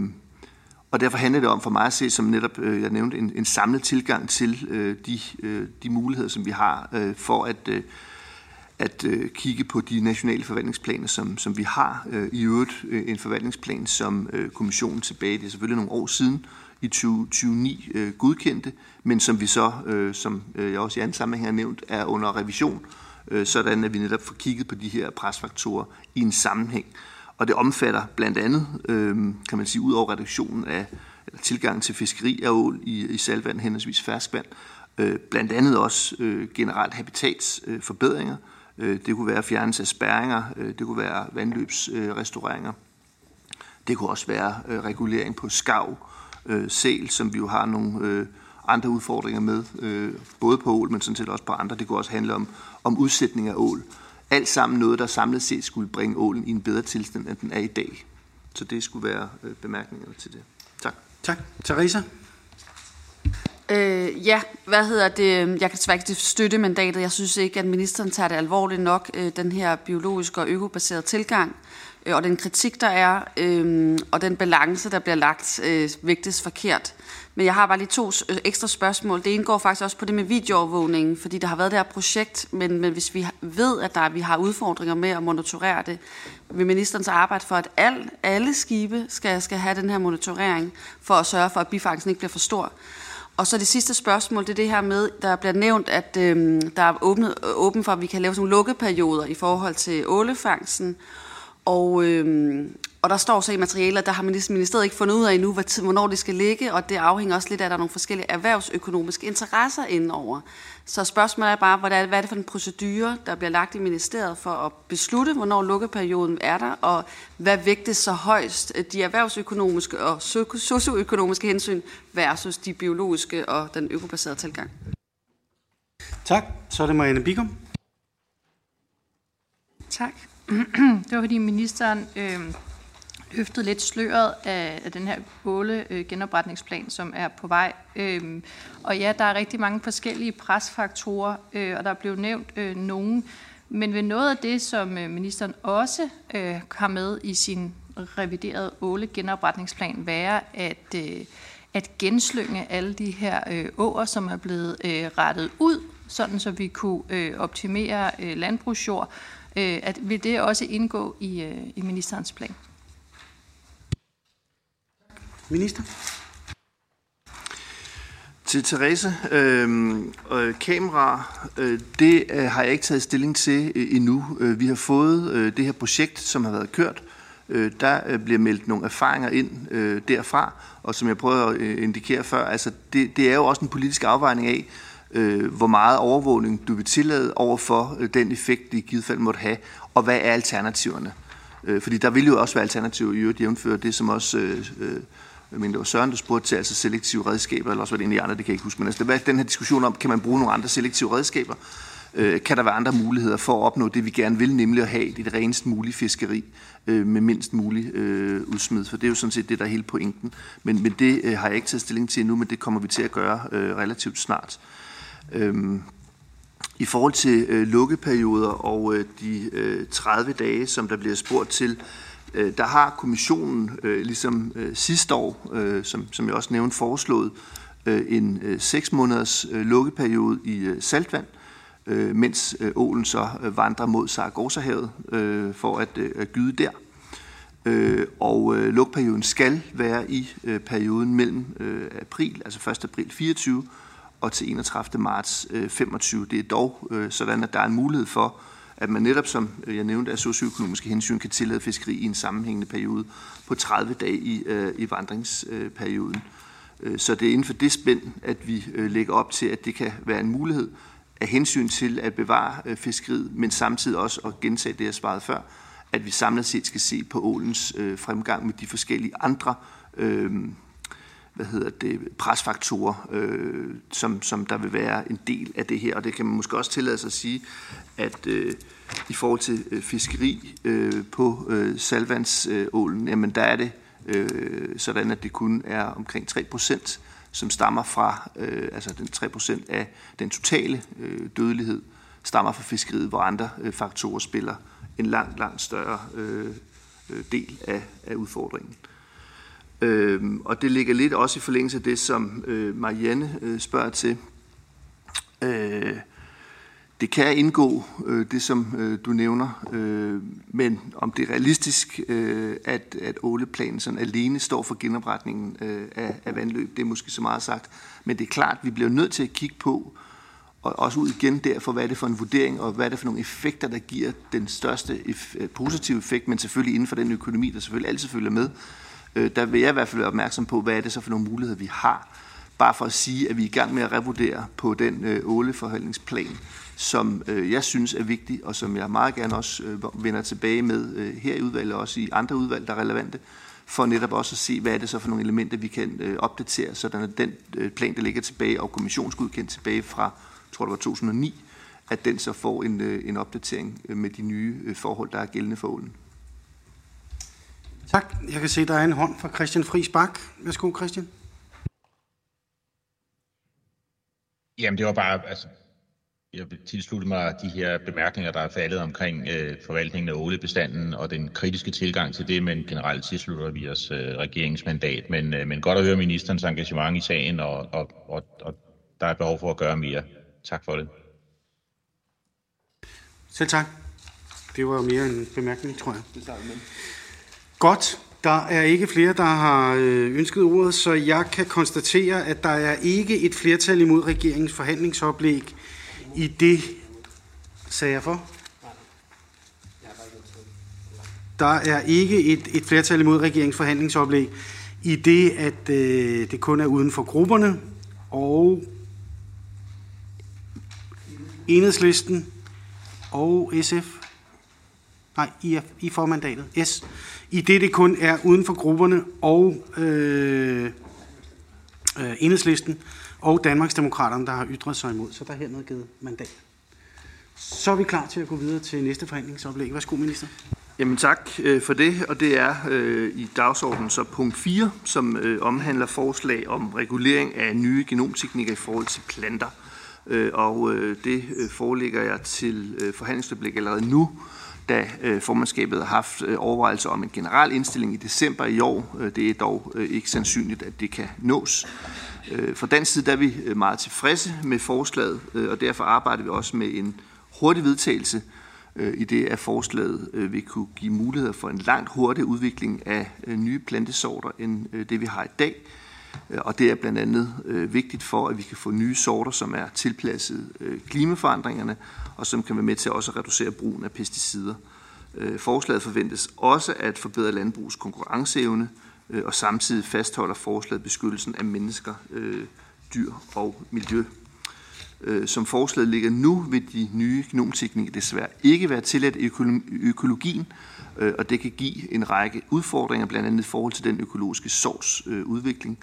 og derfor handler det om for mig at se, som netop øh, jeg nævnte, en, en samlet tilgang til øh, de, øh, de muligheder, som vi har øh, for at, øh, at øh, kigge på de nationale forvaltningsplaner, som, som vi har. Øh, I øvrigt øh, en forvaltningsplan, som øh, kommissionen tilbage, det er selvfølgelig nogle år siden, i 2009 øh, godkendte, men som vi så, øh, som øh, jeg også i anden sammenhæng har nævnt, er under revision, øh, sådan at vi netop får kigget på de her presfaktorer i en sammenhæng. Og det omfatter blandt andet, øh, kan man sige, ud over reduktionen af eller tilgang til fiskeri af ål i, i salvand, henholdsvis ferskvand, øh, blandt andet også øh, generelt habitatsforbedringer. Øh, øh, det kunne være fjernelse af spærringer, øh, det kunne være vandløbsrestaureringer. Øh, det kunne også være øh, regulering på skav, øh, sæl, som vi jo har nogle øh, andre udfordringer med, øh, både på ål, men sådan set også på andre. Det kunne også handle om, om udsætning af ål. Alt sammen noget, der samlet set skulle bringe ålen i en bedre tilstand, end den er i dag. Så det skulle være øh, bemærkningerne til det. Tak. Tak. Teresa? Øh, ja, hvad hedder det? Jeg kan desværre ikke støtte mandatet. Jeg synes ikke, at ministeren tager det alvorligt nok, øh, den her biologiske og økobaserede tilgang, øh, og den kritik, der er, øh, og den balance, der bliver lagt, øh, vægtes forkert. Men jeg har bare lige to øh, ekstra spørgsmål. Det indgår faktisk også på det med videoovervågningen, fordi der har været det her projekt, men, men hvis vi ved, at der, vi har udfordringer med at monitorere det, vil ministeren så arbejde for, at al, alle skibe skal, skal have den her monitorering, for at sørge for, at bifangsten ikke bliver for stor? Og så det sidste spørgsmål, det er det her med, der bliver nævnt, at øh, der er åbnet, åben for, at vi kan lave sådan nogle lukkeperioder i forhold til ålefangsten. Og, øh, og der står så i materialet, der har ministeriet ikke fundet ud af endnu, hvornår det skal ligge, og det afhænger også lidt af, at der er nogle forskellige erhvervsøkonomiske interesser indenover. Så spørgsmålet er bare, hvad er, hvad er det for en procedure, der bliver lagt i ministeriet for at beslutte, hvornår lukkeperioden er der, og hvad vægtes så højst, de erhvervsøkonomiske og socioøkonomiske hensyn versus de biologiske og den økobaserede tilgang. Tak. Så er det Marianne Bigum. Tak. Det var fordi ministeren øh, løftet lidt sløret af, af den her båle øh, genopretningsplan, som er på vej. Øhm, og ja, der er rigtig mange forskellige presfaktorer, øh, og der blev nævnt øh, nogen. Men ved noget af det, som øh, ministeren også øh, har med i sin reviderede åle genopretningsplan, være at, øh, at genslynge alle de her øh, åer, som er blevet øh, rettet ud, sådan så vi kunne øh, optimere øh, landbrugsjord. Øh, at, vil det også indgå i, øh, i ministerens plan? Minister? Til Therese, øh, øh, kamera, øh, det øh, har jeg ikke taget stilling til øh, endnu. Øh, vi har fået øh, det her projekt, som har været kørt. Øh, der øh, bliver meldt nogle erfaringer ind øh, derfra, og som jeg prøvede at øh, indikere før, altså det, det er jo også en politisk afvejning af, øh, hvor meget overvågning du vil tillade over for øh, den effekt, det i givet fald måtte have, og hvad er alternativerne. Øh, fordi der vil jo også være alternativer i øvrigt jævnfører det, som også... Øh, øh jeg men det var Søren, der spurgte til altså selektive redskaber, eller også var det en af de andre, det kan jeg ikke huske. Men altså, det var den her diskussion om, kan man bruge nogle andre selektive redskaber? Øh, kan der være andre muligheder for at opnå det, vi gerne vil, nemlig at have det renest mulige fiskeri øh, med mindst mulig øh, udsmid? For det er jo sådan set det, der er hele pointen. Men, men det øh, har jeg ikke taget stilling til endnu, men det kommer vi til at gøre øh, relativt snart. Øh, i forhold til øh, lukkeperioder og øh, de øh, 30 dage, som der bliver spurgt til, øh, der har kommissionen øh, ligesom øh, sidste år, øh, som, som jeg også nævnte, foreslået øh, en øh, 6 måneders øh, lukkeperiode i øh, saltvand, øh, mens øh, ålen så øh, vandrer mod Saragossa-havet øh, for at, øh, at gyde der. Øh, og øh, lukperioden skal være i øh, perioden mellem øh, april, altså 1. april 24 og til 31. marts øh, 25. Det er dog øh, sådan, at der er en mulighed for, at man netop, som jeg nævnte, af socioøkonomiske hensyn kan tillade fiskeri i en sammenhængende periode på 30 dage i, øh, i vandringsperioden. Øh, så det er inden for det spænd, at vi øh, lægger op til, at det kan være en mulighed af hensyn til at bevare øh, fiskeriet, men samtidig også at gentage det, jeg svarede før, at vi samlet set skal se på ålens fremgang med de forskellige andre øh, hvad hedder det, presfaktorer, øh, som, som der vil være en del af det her. Og det kan man måske også tillade sig at sige, at øh, i forhold til øh, fiskeri øh, på øh, salvandsålen, øh, jamen der er det øh, sådan, at det kun er omkring 3 procent, som stammer fra, øh, altså den 3 procent af den totale øh, dødelighed, stammer fra fiskeriet, hvor andre øh, faktorer spiller en langt, langt større øh, øh del af, af udfordringen. Øh, Øhm, og det ligger lidt også i forlængelse af det, som øh, Marianne øh, spørger til. Øh, det kan indgå, øh, det som øh, du nævner, øh, men om det er realistisk, øh, at, at åleplanen sådan alene står for genopretningen øh, af, af vandløb, det er måske så meget sagt. Men det er klart, at vi bliver nødt til at kigge på, og også ud igen derfor, hvad er det for en vurdering, og hvad er det for nogle effekter, der giver den største eff- positive effekt, men selvfølgelig inden for den økonomi, der selvfølgelig altid følger med. Øh, der vil jeg i hvert fald være opmærksom på, hvad er det så for nogle muligheder, vi har. Bare for at sige, at vi er i gang med at revurdere på den øh, åleforhandlingsplan, som øh, jeg synes er vigtig, og som jeg meget gerne også øh, vender tilbage med øh, her i udvalget, og også i andre udvalg, der er relevante, for netop også at se, hvad er det så for nogle elementer, vi kan øh, opdatere, sådan at den øh, plan, der ligger tilbage, og kommissionsgodkendt tilbage fra, tror det var 2009, at den så får en, øh, en opdatering øh, med de nye øh, forhold, der er gældende for ålen. Tak. Jeg kan se, der er en hånd fra Christian Friis Bak. Værsgo, Christian. Jamen, det var bare, altså, jeg vil tilslutte mig de her bemærkninger, der er faldet omkring øh, forvaltningen af ålebestanden og den kritiske tilgang til det, men generelt tilslutter vi os øh, regeringsmandat. Men, øh, men godt at høre ministerens engagement i sagen, og, og, og, og der er behov for at gøre mere. Tak for det. Selv tak. Det var mere en bemærkning, tror jeg. Det tager vi med. Godt. Der er ikke flere, der har øh, ønsket ordet, så jeg kan konstatere, at der er ikke et flertal imod regeringens forhandlingsoplæg i det, sagde jeg for? Der er ikke et, et flertal imod regeringens forhandlingsoplæg i det, at øh, det kun er uden for grupperne, og enhedslisten og SF. Nej, I, er, I får mandatet. Yes i det det kun er uden for grupperne og øh, øh, enhedslisten og Danmarksdemokraterne, der har ytret sig imod. Så der er hermed givet mandat. Så er vi klar til at gå videre til næste forhandlingsoplæg. Værsgo, minister. Jamen tak øh, for det, og det er øh, i dagsordenen så punkt 4, som øh, omhandler forslag om regulering af nye genomteknikker i forhold til planter. Øh, og øh, det øh, foreligger jeg til øh, forhandlingsoplæg allerede nu, da øh, formandskabet har haft øh, overvejelser om en generel indstilling i december i år. Øh, det er dog ikke sandsynligt, at det kan nås. Fra dansk side der er vi meget tilfredse med forslaget, og derfor arbejder vi også med en hurtig vedtagelse i det, at forslaget vil kunne give muligheder for en langt hurtigere udvikling af nye plantesorter end det, vi har i dag. Og det er blandt andet vigtigt for, at vi kan få nye sorter, som er tilpasset klimaforandringerne, og som kan være med til også at reducere brugen af pesticider. Øh, forslaget forventes også at forbedre landbrugets konkurrenceevne, øh, og samtidig fastholder forslaget beskyttelsen af mennesker, øh, dyr og miljø. Som forslaget ligger nu, vil de nye genomteknikker desværre ikke være tilladt i økologien, og det kan give en række udfordringer, blandt andet i forhold til den økologiske sorts udvikling.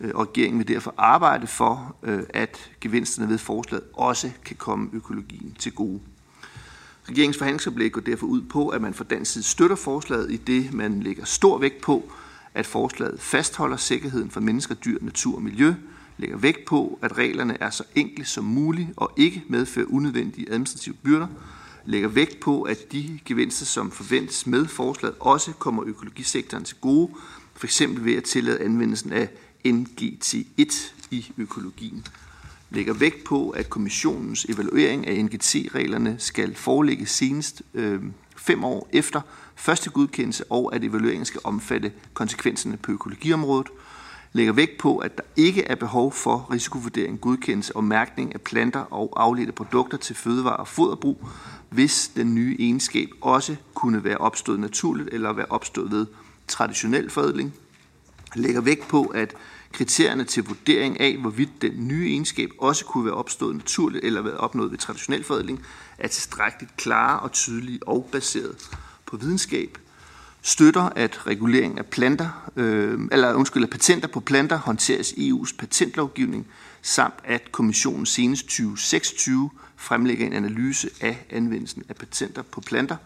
Øh, og regeringen vil derfor arbejde for, øh, at gevinsterne ved forslaget også kan komme økologien til gode. Regeringens forhandlingsoplæg går derfor ud på, at man fra dansk side støtter forslaget i det, man lægger stor vægt på, at forslaget fastholder sikkerheden for mennesker, dyr, natur og miljø, lægger vægt på, at reglerne er så enkle som muligt og ikke medfører unødvendige administrative byrder, lægger vægt på, at de gevinster, som forventes med forslaget, også kommer økologisektoren til gode, f.eks. ved at tillade anvendelsen af NGT1 i økologien lægger vægt på, at kommissionens evaluering af NGT-reglerne skal foreligge senest øh, fem år efter første godkendelse, og at evalueringen skal omfatte konsekvenserne på økologiområdet. lægger vægt på, at der ikke er behov for risikovurdering, godkendelse og mærkning af planter og afledte produkter til fødevare og foderbrug, hvis den nye egenskab også kunne være opstået naturligt eller være opstået ved traditionel forædling. Lægger vægt på, at kriterierne til vurdering af, hvorvidt den nye egenskab også kunne være opstået naturligt eller været opnået ved traditionel forædling, er tilstrækkeligt klare og tydelige og baseret på videnskab. Støtter, at regulering af planter, øh, eller undskyld, at patenter på planter håndteres i EU's patentlovgivning, samt at kommissionen senest 2026 fremlægger en analyse af anvendelsen af patenter på planter,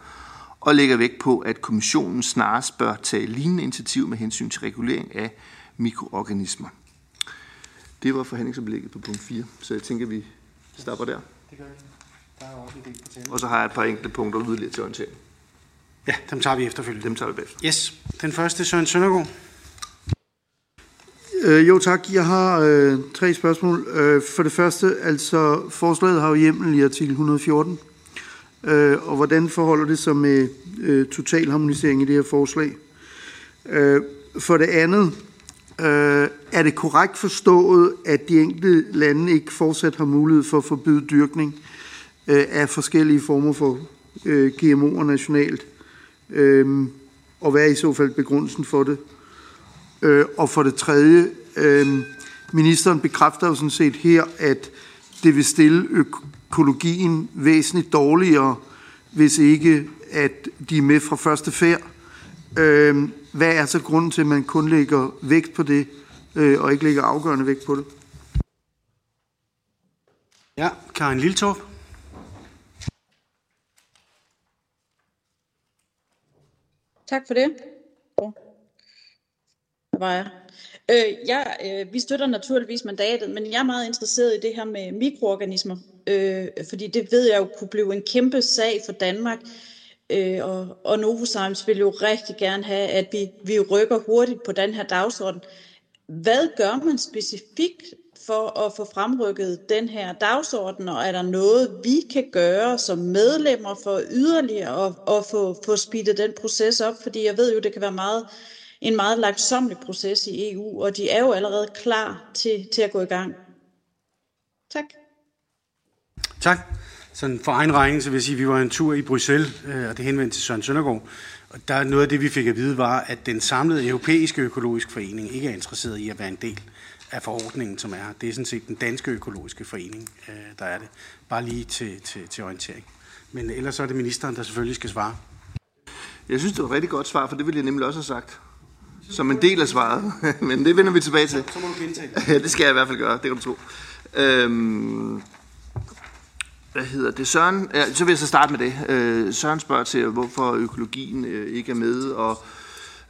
og lægger vægt på, at kommissionen snarest bør tage lignende initiativ med hensyn til regulering af mikroorganismer. Det var forhandlingsoplægget på punkt 4, så jeg tænker, vi stopper der. Det gør vi. Der er også. Og så har jeg et par enkelte punkter yderligere til orientering. Ja, dem tager vi efterfølgende. Dem tager vi bagefter. Yes. Den første, Søren Søndergaard. Øh, jo tak, jeg har øh, tre spørgsmål. Øh, for det første, altså forslaget har jo hjemmel i artikel 114, øh, og hvordan forholder det sig med øh, total harmonisering i det her forslag? Øh, for det andet, øh, er det korrekt forstået, at de enkelte lande ikke fortsat har mulighed for at forbyde dyrkning øh, af forskellige former for øh, GMO'er nationalt? Øh, og hvad er i så fald begrundelsen for det? Øh, og for det tredje, øh, ministeren bekræfter jo sådan set her, at det vil stille økologien væsentligt dårligere, hvis ikke at de er med fra første færd. Øh, hvad er så grunden til, at man kun lægger vægt på det, øh, og ikke lægger afgørende vægt på det? Ja, Karin Liltorp. Tak for det. Der var jeg. Øh, jeg, øh, vi støtter naturligvis mandatet, men jeg er meget interesseret i det her med mikroorganismer, øh, fordi det ved jeg jo kunne blive en kæmpe sag for Danmark. Øh, og, og Novozymes vil jo rigtig gerne have, at vi, vi rykker hurtigt på den her dagsorden. Hvad gør man specifikt for at få fremrykket den her dagsorden, og er der noget, vi kan gøre som medlemmer for yderligere at, at få, få speedet den proces op? Fordi jeg ved jo, det kan være meget, en meget langsomlig proces i EU, og de er jo allerede klar til, til at gå i gang. Tak. Tak. Sådan for egen regning, så vil jeg sige, at vi var en tur i Bruxelles, øh, og det henvendte til Søren Søndergaard. Og der noget af det, vi fik at vide, var, at den samlede europæiske økologiske forening ikke er interesseret i at være en del af forordningen, som er her. Det er sådan set den danske økologiske forening, øh, der er det. Bare lige til, til, til orientering. Men ellers så er det ministeren, der selvfølgelig skal svare. Jeg synes, det var et rigtig godt svar, for det ville jeg nemlig også have sagt. Som en del af svaret. Men det vender vi tilbage til. Så må du gentage Ja, det skal jeg i hvert fald gøre, det kan du tro. Øhm, hvad hedder det? Søren, ja, så vil jeg så starte med det. Øh, Søren spørger til, hvorfor økologien øh, ikke er med, og,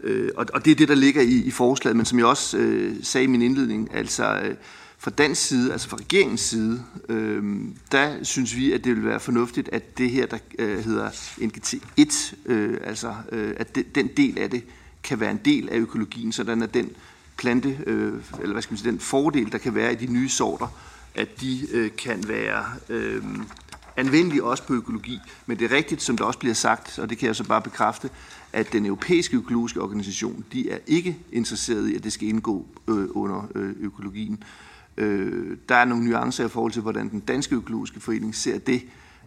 øh, og, og det er det, der ligger i, i forslaget. Men som jeg også øh, sagde i min indledning, altså øh, fra dansk side, altså fra regeringens side, øh, der synes vi, at det vil være fornuftigt, at det her, der øh, hedder NGT1, øh, altså øh, at det, den del af det kan være en del af økologien, sådan at den plante, øh, eller hvad skal man sige, den fordel, der kan være i de nye sorter, at de øh, kan være øh, anvendelige også på økologi. Men det er rigtigt, som der også bliver sagt, og det kan jeg så bare bekræfte, at den europæiske økologiske organisation, de er ikke interesseret i, at det skal indgå øh, under øh, økologien. Øh, der er nogle nuancer i forhold til, hvordan den danske økologiske forening ser det.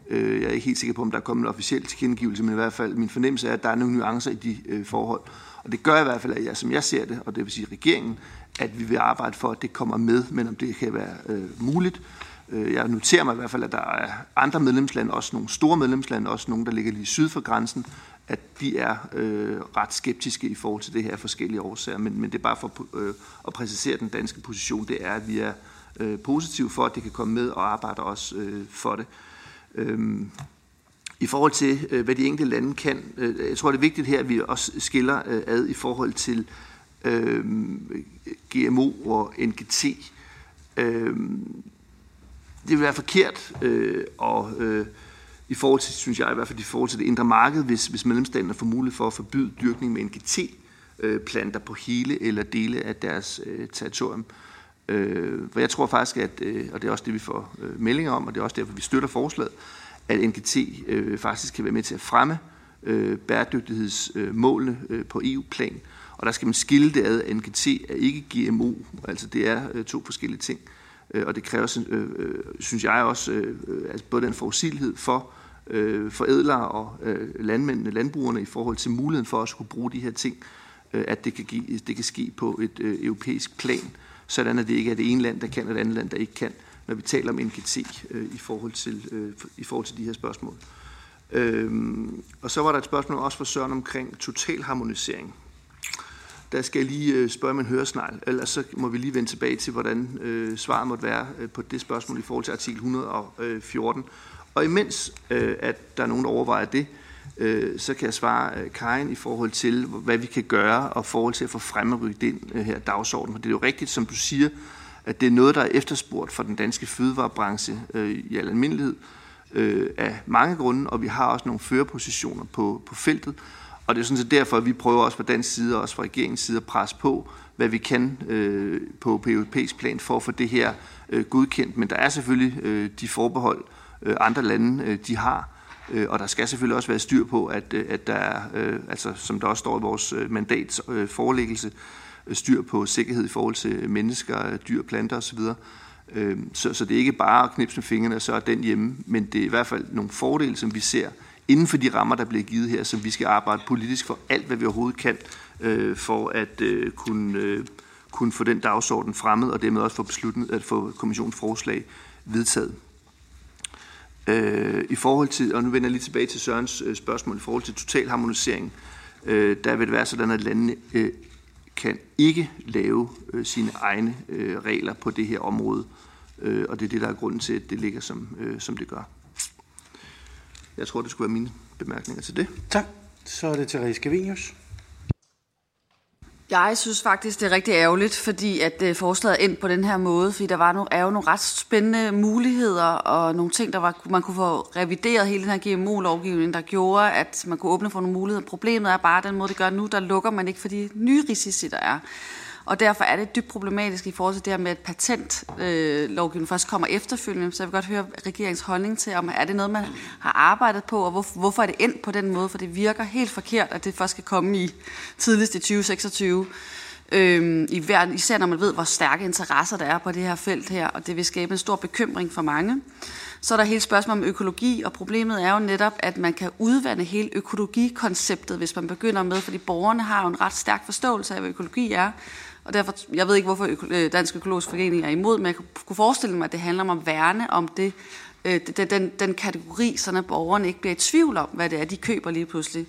Øh, jeg er ikke helt sikker på, om der er kommet en officiel tilkendegivelse, men i hvert fald min fornemmelse er, at der er nogle nuancer i de øh, forhold. Og det gør i hvert fald, at jeg, som jeg ser det, og det vil sige regeringen, at vi vil arbejde for, at det kommer med, men om det kan være øh, muligt. Øh, jeg noterer mig i hvert fald, at der er andre medlemslande, også nogle store medlemslande, også nogle, der ligger lige syd for grænsen, at de er øh, ret skeptiske i forhold til det her af forskellige årsager. Men, men det er bare for øh, at præcisere den danske position, det er, at vi er øh, positive for, at det kan komme med og arbejder også øh, for det. Øhm, i forhold til, øh, hvad de enkelte lande kan, øh, jeg tror, det er vigtigt her, at vi også skiller øh, ad i forhold til øh, GMO og NGT. Øh, det vil være forkert, øh, og øh, i forhold til, synes jeg i hvert fald, i forhold til det indre marked, hvis, hvis medlemsstaterne får mulighed for at forbyde dyrkning med NGT-planter øh, på hele eller dele af deres øh, territorium. Øh, for jeg tror faktisk, at, øh, og det er også det, vi får øh, meldinger om, og det er også derfor, vi støtter forslaget, at NGT øh, faktisk kan være med til at fremme øh, bæredygtighedsmålene øh, på EU-plan. øh, og der skal man skille det ad. NGT er ikke GMO, altså det er øh, to forskellige ting. Øh, og det kræver, øh, øh synes jeg også, øh, altså både den forudsigelighed for øh, forædlere og øh, landmændene, landbrugerne i forhold til muligheden for at skulle bruge de her ting, øh, at det kan, give, det kan ske på et øh, europæisk plan, sådan at det ikke er det ene land, der kan, og det andet land, der ikke kan, når vi taler om NGT øh, i, forhold til, øh, i forhold til de her spørgsmål. Øhm, og så var der et spørgsmål også fra Søren omkring totalharmonisering. Der skal jeg lige øh, spørge spørge en høresnegl, ellers så må vi lige vende tilbage til, hvordan øh, svaret måtte være øh, på det spørgsmål i forhold til artikel 114. Øh, og imens øh, at der er nogen, der overvejer det, øh, så kan jeg svare øh, Karin i forhold til, hvad vi kan gøre, og forhold til at få fremrykket den øh, her dagsorden. For det er jo rigtigt, som du siger, at det er noget, der er efterspurgt for den danske fødevarebranche øh, i al almindelighed øh, af mange grunde, og vi har også nogle førerpositioner på, på feltet. Og det er sådan set derfor, at vi prøver også fra dansk side og også fra regeringens side at presse på, hvad vi kan øh, på, på europæisk plan for at få det her øh, godkendt. Men der er selvfølgelig øh, de forbehold, øh, andre lande øh, de har, øh, og der skal selvfølgelig også være styr på, at, øh, at der er, øh, altså, som der også står i vores øh, mandats øh, forelæggelse, øh, styr på sikkerhed i forhold til mennesker, dyr, planter osv., Øh, så, så det er ikke bare at knipse med fingrene, og så er den hjemme, men det er i hvert fald nogle fordele, som vi ser inden for de rammer, der bliver givet her, som vi skal arbejde politisk for alt, hvad vi overhovedet kan, øh, for at øh, kunne, øh, kunne få den dagsorden fremmed, og dermed også få besluttet at få kommissionens forslag vedtaget. Øh, I forhold til, og nu vender jeg lige tilbage til Sørens øh, spørgsmål, i forhold til total harmonisering, øh, der vil det være sådan, at landene øh, kan ikke lave øh, sine egne øh, regler på det her område. Øh, og det er det, der er grunden til, at det ligger, som, øh, som det gør. Jeg tror, det skulle være mine bemærkninger til det. Tak. Så er det Therese Gavinius. Jeg synes faktisk, det er rigtig ærgerligt, fordi at øh, forslaget er endt på den her måde, fordi der var nogle, er jo nogle ret spændende muligheder og nogle ting, der var, man kunne få revideret hele den her GMO-lovgivning, der gjorde, at man kunne åbne for nogle muligheder. Problemet er bare, at den måde, det gør nu, der lukker man ikke for de nye risici, der er. Og derfor er det dybt problematisk i forhold til det her med, at patentlovgivningen øh, først kommer efterfølgende. Så jeg vil godt høre regeringens holdning til, om er det noget, man har arbejdet på, og hvor, hvorfor er det endt på den måde? For det virker helt forkert, at det først skal komme i tidligst i 2026. Øhm, i hver, især når man ved, hvor stærke interesser der er på det her felt her, og det vil skabe en stor bekymring for mange. Så er der hele spørgsmålet om økologi, og problemet er jo netop, at man kan udvande hele økologikonceptet, hvis man begynder med, fordi borgerne har jo en ret stærk forståelse af, hvad økologi er, og derfor, jeg ved ikke, hvorfor øh, Dansk Økologisk Forening er imod, men jeg kunne forestille mig, at det handler om at værne om det, øh, den, den, den kategori, så borgerne ikke bliver i tvivl om, hvad det er, de køber lige pludselig.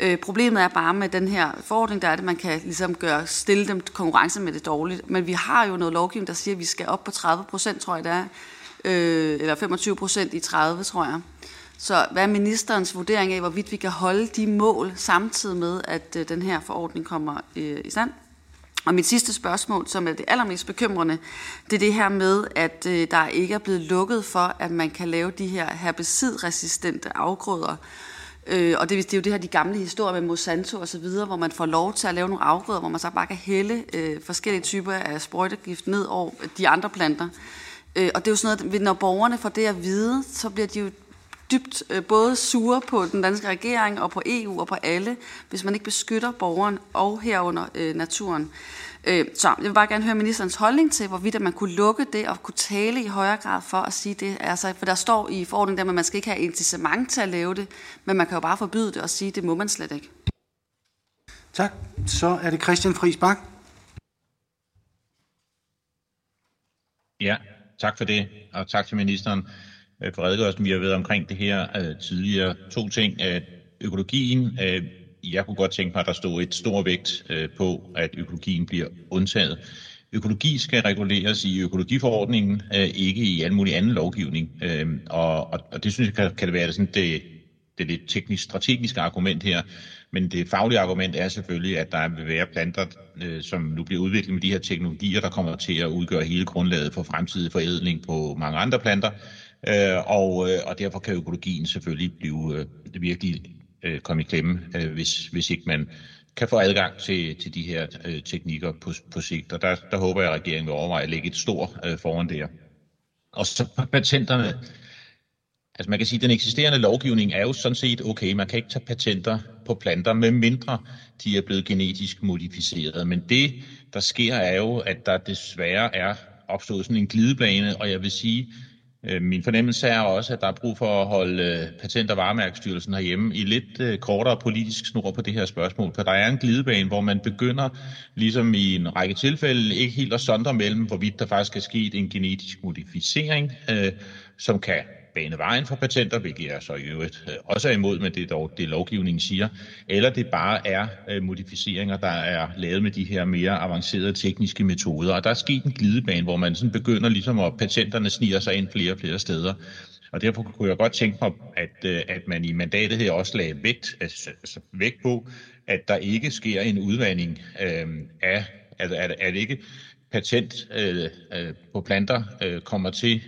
Øh, problemet er bare med den her forordning, der er det, man kan ligesom gøre, stille dem konkurrence med det dårligt. Men vi har jo noget lovgivning, der siger, at vi skal op på 30 procent, tror jeg det er. Øh, eller 25 procent i 30, tror jeg. Så hvad er ministerens vurdering af, hvorvidt vi kan holde de mål, samtidig med, at øh, den her forordning kommer øh, i stand? Og mit sidste spørgsmål, som er det allermest bekymrende, det er det her med, at øh, der ikke er blevet lukket for, at man kan lave de her herbicidresistente afgrøder. Øh, og det, det er jo det her de gamle historier med Monsanto og så videre, hvor man får lov til at lave nogle afgrøder, hvor man så bare kan hælde øh, forskellige typer af sprøjtegift ned over de andre planter. Øh, og det er jo sådan noget, når borgerne får det at vide, så bliver de jo dybt øh, både sure på den danske regering og på EU og på alle, hvis man ikke beskytter borgeren og herunder øh, naturen. Øh, så jeg vil bare gerne høre ministerens holdning til, hvorvidt man kunne lukke det og kunne tale i højere grad for at sige det. Altså, for der står i forordningen, at man skal ikke have incitament til at lave det, men man kan jo bare forbyde det og sige, at det må man slet ikke. Tak. Så er det Christian Friis Bak. Ja, tak for det, og tak til ministeren. Øh, for redegørelsen. Vi har været omkring det her øh, tidligere. To ting. Øh, økologien. Øh, jeg kunne godt tænke mig, at der stod et stor vægt øh, på, at økologien bliver undtaget. Økologi skal reguleres i økologiforordningen, øh, ikke i al mulig anden lovgivning. Øh, og, og, og det synes jeg kan, kan det være sådan det, det lidt teknisk strategiske argument her. Men det faglige argument er selvfølgelig, at der vil være planter, øh, som nu bliver udviklet med de her teknologier, der kommer til at udgøre hele grundlaget for fremtidig forædling på mange andre planter. Øh, og, øh, og derfor kan økologien selvfølgelig blive øh, virkelig øh, komme i klemme, øh, hvis, hvis ikke man kan få adgang til, til de her øh, teknikker på, på sigt. Og der, der håber jeg, at regeringen vil overveje at lægge et stort øh, foran der. Og så patenterne. Altså man kan sige, at den eksisterende lovgivning er jo sådan set okay. Man kan ikke tage patenter på planter, med mindre de er blevet genetisk modificeret. Men det, der sker, er jo, at der desværre er opstået sådan en glidebane, og jeg vil sige, Øh, min fornemmelse er også, at der er brug for at holde øh, Patent- og Varemærkestyrelsen herhjemme i lidt øh, kortere politisk snor på det her spørgsmål. For der er en glidebane, hvor man begynder, ligesom i en række tilfælde, ikke helt at sondre mellem, hvorvidt der faktisk er sket en genetisk modificering, som kan bane vejen for patenter, hvilket jeg så i øvrigt øh, også er imod, men det er dog det, lovgivningen siger, eller det bare er øh, modificeringer, der er lavet med de her mere avancerede tekniske metoder. Og der er sket en glidebane, hvor man sådan begynder ligesom, at patenterne sniger sig ind flere og flere steder. Og derfor kunne jeg godt tænke mig, at, øh, at man i mandatet her også lagde vægt, altså, altså vægt på, at der ikke sker en udvandring øh, af, altså at, at ikke patent øh, øh, på planter øh, kommer til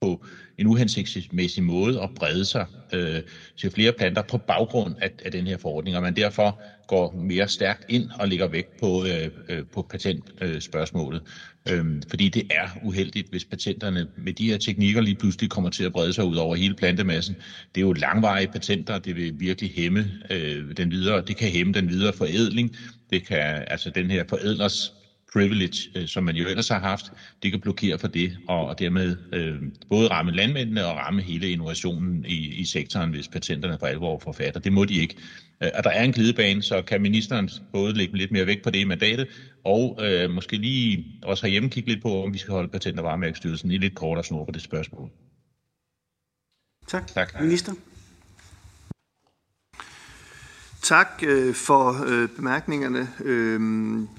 på en uhensigtsmæssig måde at brede sig øh, til flere planter på baggrund af, af den her forordning, og man derfor går mere stærkt ind og lægger vægt på, øh, øh på patentspørgsmålet. Øh, øh, fordi det er uheldigt, hvis patenterne med de her teknikker lige pludselig kommer til at brede sig ud over hele plantemassen. Det er jo langvarige patenter, det vil virkelig hæmme øh, den videre, det kan hæmme den videre forædling, det kan, altså den her forædlers privilege, øh, som man jo ellers har haft, det kan blokere for det, og, og dermed øh, både ramme landmændene og ramme hele innovationen i, i sektoren, hvis patenterne for alvor forfatter. Det må de ikke. Øh, og der er en glidebane, så kan ministeren både lægge lidt mere vægt på det i mandatet, og øh, måske lige også herhjemme kigge lidt på, om vi skal holde Patent- og Varemærkestyrelsen i lidt kortere snor på det spørgsmål. Tak. tak. Minister. Tak øh, for øh, bemærkningerne. Øh,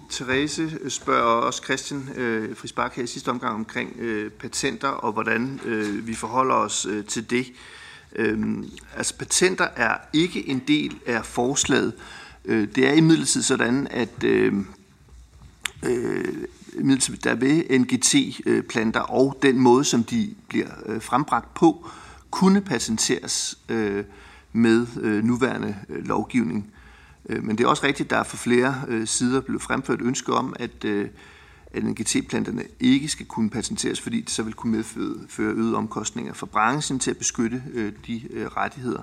Therese spørger også Christian øh, Frisbak her i sidste omgang omkring øh, patenter og hvordan øh, vi forholder os øh, til det. Øh, altså patenter er ikke en del af forslaget. Øh, det er imidlertid sådan, at øhm, øh, øh, der ved NGT-planter og den måde, som de bliver øh, frembragt på, kunne patenteres øh, med øh, nuværende øh, lovgivning. Øh, men det er også rigtigt, at der er for flere øh, sider blevet fremført ønske om, at, øh, at NGT-planterne ikke skal kunne patenteres, fordi det så vil kunne medføre øgede omkostninger for branchen til at beskytte øh, de øh, rettigheder.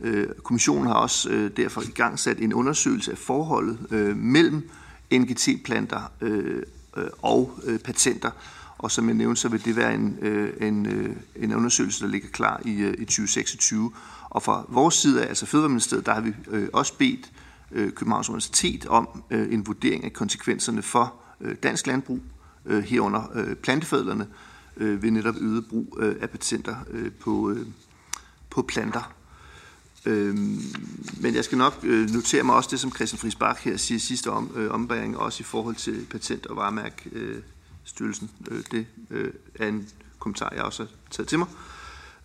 Øh, kommissionen har også øh, derfor i gang sat en undersøgelse af forholdet øh, mellem NGT-planter øh, øh, og øh, patenter, og som jeg nævnte, så vil det være en, øh, en, øh, en undersøgelse, der ligger klar i, øh, i 2026. Og fra vores side, altså Fødevareministeriet, der har vi øh, også bedt øh, Københavns Universitet om øh, en vurdering af konsekvenserne for øh, dansk landbrug, øh, herunder øh, plantefødlerne, øh, ved netop øget brug øh, af patenter øh, på, øh, på planter. Øhm, men jeg skal nok øh, notere mig også det, som Christian Friis her siger sidste om, øh, ombæring, også i forhold til patent- og varemærkestyrelsen. Øh, det øh, er en kommentar, jeg også har taget til mig. Øh,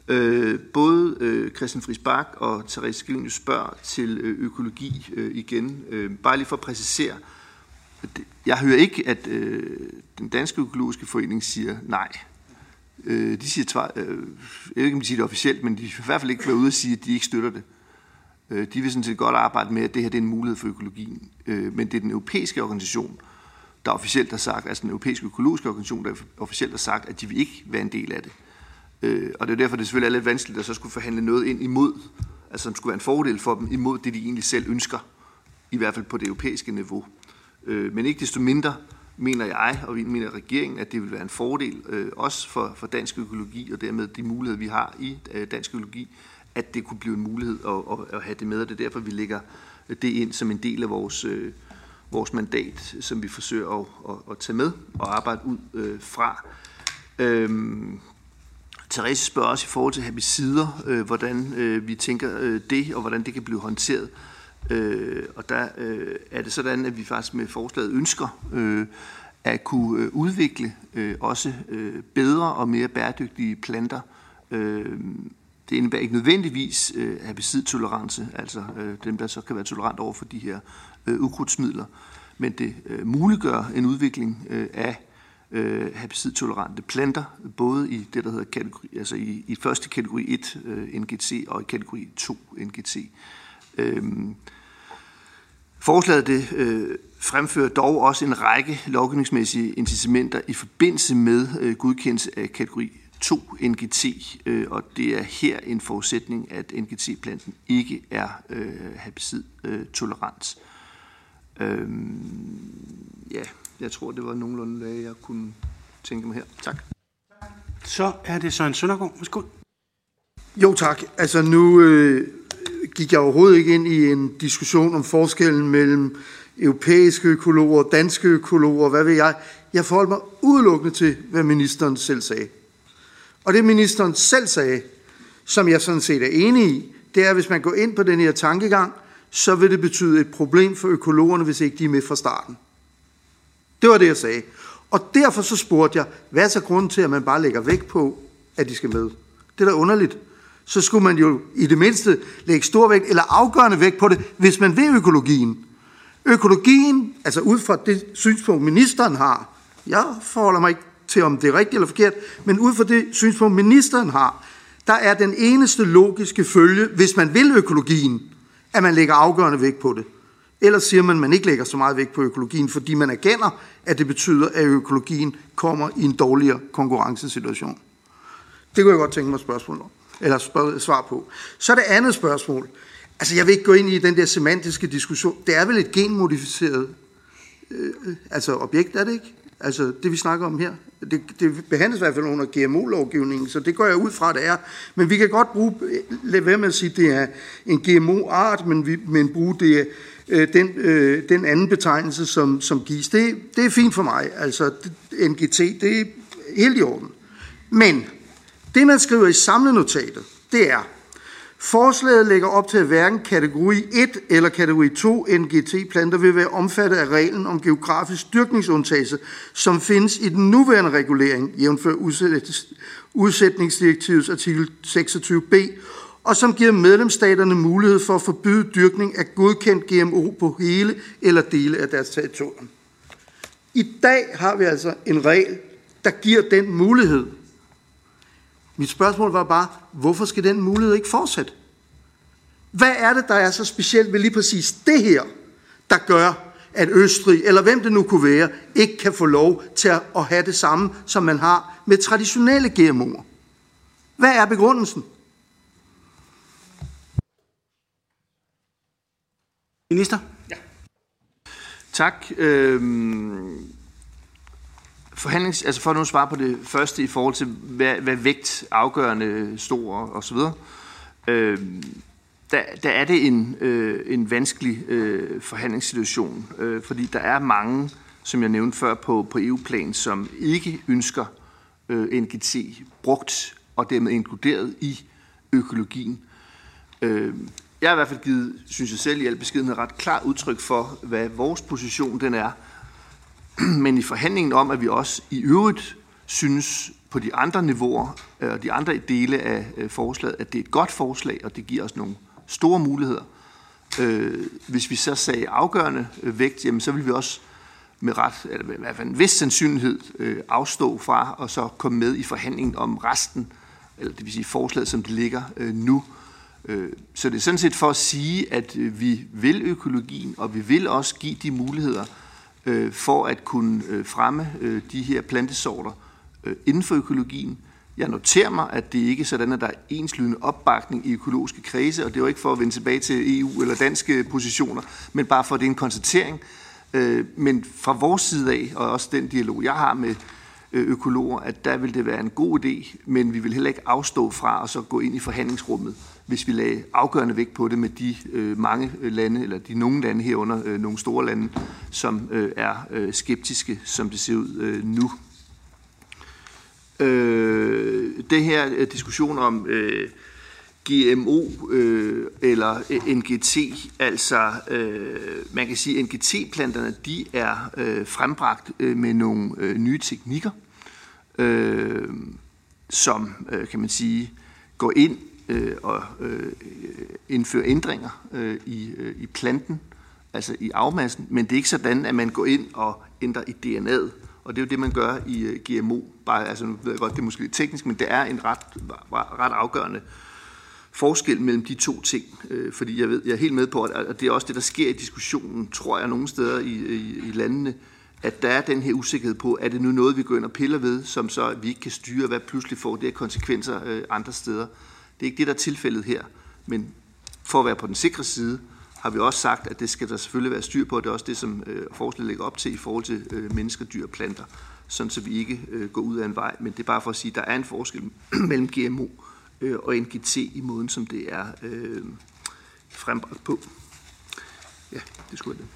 Øh, både øh, Christian Friis Bak og Therese Skilnius spørger til øh, økologi øh, igen. Øh, bare lige for at præcisere. Jeg hører ikke, at øh, den danske økologiske forening siger nej. Øh, de siger tvar, øh, jeg ved ikke, om de siger det officielt, men de vil i hvert fald ikke være ude og sige, at de ikke støtter det. Øh, de vil sådan set godt arbejde med, at det her det er en mulighed for økologien. Øh, men det er den europæiske organisation, der officielt har sagt, altså den europæiske økologiske organisation, der officielt har sagt, at de vil ikke være en del af det. Øh, Øh, og det er derfor, det selvfølgelig er lidt vanskeligt at så skulle forhandle noget ind imod, altså som skulle være en fordel for dem, imod det, de egentlig selv ønsker, i hvert fald på det europæiske niveau. Øh, men ikke desto mindre mener jeg, og vi mener regeringen, at det vil være en fordel, øh, også for, for dansk økologi, og dermed de muligheder, vi har i øh, dansk økologi, at det kunne blive en mulighed at, at, at have det med, og det er derfor, vi lægger det ind som en del af vores, øh, vores mandat, som vi forsøger at, at, at tage med og arbejde ud øh, fra. Øhm, Therese spørger også i forhold til herbicider, øh, hvordan øh, vi tænker øh, det, og hvordan det kan blive håndteret. Øh, og der øh, er det sådan, at vi faktisk med forslaget ønsker øh, at kunne øh, udvikle øh, også øh, bedre og mere bæredygtige planter. Øh, det indebærer ikke nødvendigvis øh, herbicidtolerance, altså øh, dem, der så kan være tolerant over for de her øh, ukrudtsmidler, men det øh, muliggør en udvikling øh, af øh, herbicidtolerante planter, både i det, der hedder kategori, altså i, i første kategori 1 øh, NGT og i kategori 2 NGT. Øh, forslaget det, øh, fremfører dog også en række lovgivningsmæssige incitamenter i forbindelse med øh, godkendelse af kategori 2 NGT, øh, og det er her en forudsætning, at NGT-planten ikke er øh, herbicid-tolerant. Øh, ja, jeg tror, det var nogenlunde, hvad jeg kunne tænke mig her. Tak. Så er det Søren Søndergaard. Værsgo. Jo tak. Altså nu øh, gik jeg overhovedet ikke ind i en diskussion om forskellen mellem europæiske økologer, danske økologer, hvad ved jeg. Jeg forholdt mig udelukkende til, hvad ministeren selv sagde. Og det ministeren selv sagde, som jeg sådan set er enig i, det er, at hvis man går ind på den her tankegang, så vil det betyde et problem for økologerne, hvis ikke de er med fra starten. Det var det, jeg sagde. Og derfor så spurgte jeg, hvad er så grunden til, at man bare lægger vægt på, at de skal med? Det er da underligt. Så skulle man jo i det mindste lægge stor vægt, eller afgørende vægt på det, hvis man vil økologien. Økologien, altså ud fra det synspunkt, ministeren har, jeg forholder mig ikke til, om det er rigtigt eller forkert, men ud fra det synspunkt, ministeren har, der er den eneste logiske følge, hvis man vil økologien, at man lægger afgørende vægt på det. Ellers siger man, at man ikke lægger så meget vægt på økologien, fordi man erkender, at det betyder, at økologien kommer i en dårligere konkurrencesituation. Det kunne jeg godt tænke mig spørgsmål om, eller spørg, svar på. Så er det andet spørgsmål. Altså, jeg vil ikke gå ind i den der semantiske diskussion. Det er vel et genmodificeret øh, øh altså objekt, er det ikke? Altså, det vi snakker om her. Det, det behandles i hvert fald under GMO-lovgivningen, så det går jeg ud fra, det er. Men vi kan godt bruge, lad være med at sige, det er en GMO-art, men, vi, men bruge det, øh, den, øh, den anden betegnelse, som, som gives. Det, det er fint for mig. Altså, NGT, det er helt i orden. Men det, man skriver i samlenotatet, det er, Forslaget lægger op til, at hverken kategori 1 eller kategori 2 NGT-planter vil være omfattet af reglen om geografisk dyrkningsundtagelse, som findes i den nuværende regulering, jævnfør udsætningsdirektivets artikel 26b, og som giver medlemsstaterne mulighed for at forbyde dyrkning af godkendt GMO på hele eller dele af deres territorium. I dag har vi altså en regel, der giver den mulighed. Mit spørgsmål var bare, hvorfor skal den mulighed ikke fortsætte? Hvad er det, der er så specielt ved lige præcis det her, der gør, at Østrig, eller hvem det nu kunne være, ikke kan få lov til at have det samme, som man har med traditionelle GMO'er? Hvad er begrundelsen? Minister? Ja. Tak. Øhm, forhandlings, altså for nu at svare på det første i forhold til, hvad, hvad vægt afgørende stor og så videre. øh, der, der er det en, øh, en vanskelig øh, forhandlingssituation, øh, fordi der er mange, som jeg nævnte før på, på EU-plan, som ikke ønsker øh, NGT brugt og dermed inkluderet i økologien. Øh, jeg har i hvert fald givet, synes jeg selv, i al beskedenhed ret klart udtryk for, hvad vores position den er. Men i forhandlingen om, at vi også i øvrigt synes på de andre niveauer og de andre dele af øh, forslaget, at det er et godt forslag, og det giver os nogle store muligheder. Øh, hvis vi så sagde afgørende vægt, jamen, så vil vi også med ret, eller i hvert fald en vis sandsynlighed afstå fra og så komme med i forhandlingen om resten, eller det vil sige forslaget, som det ligger nu. Så det er sådan set for at sige, at vi vil økologien, og vi vil også give de muligheder øh, for at kunne øh, fremme øh, de her plantesorter øh, inden for økologien, jeg noterer mig, at det ikke er sådan, at der er enslydende opbakning i økologiske kredse, og det er jo ikke for at vende tilbage til EU eller danske positioner, men bare for at det er en konstatering. Øh, men fra vores side af, og også den dialog, jeg har med øh, økologer, at der vil det være en god idé, men vi vil heller ikke afstå fra at så gå ind i forhandlingsrummet, hvis vi lagde afgørende vægt på det med de øh, mange øh, lande, eller de nogle lande herunder, øh, nogle store lande, som øh, er øh, skeptiske, som det ser ud øh, nu. Øh, det her øh, diskussion om øh, GMO øh, eller øh, NGT, altså øh, man kan sige, at NGT-planterne de er øh, frembragt øh, med nogle øh, nye teknikker, øh, som øh, kan man sige går ind øh, og øh, indfører ændringer øh, i, øh, i planten, altså i afmassen, men det er ikke sådan, at man går ind og ændrer i DNA'et. Og det er jo det, man gør i øh, GMO. Bare, altså, nu ved jeg godt, det er måske lidt teknisk, men det er en ret, ret afgørende forskel mellem de to ting. Øh, fordi jeg, ved, jeg er helt med på, at, at det er også det, der sker i diskussionen, tror jeg, nogle steder i, i, i landene, at der er den her usikkerhed på, er det nu noget, vi går ind og piller ved, som så vi ikke kan styre, hvad pludselig får det her konsekvenser øh, andre steder. Det er ikke det, der er tilfældet her, men for at være på den sikre side, har vi også sagt, at det skal der selvfølgelig være styr på. Det er også det, som øh, forslaget lægger op til i forhold til øh, mennesker, dyr og planter, sådan så vi ikke øh, går ud af en vej. Men det er bare for at sige, at der er en forskel mellem GMO øh, og NGT i måden, som det er øh, frembragt på. Ja, det skulle det.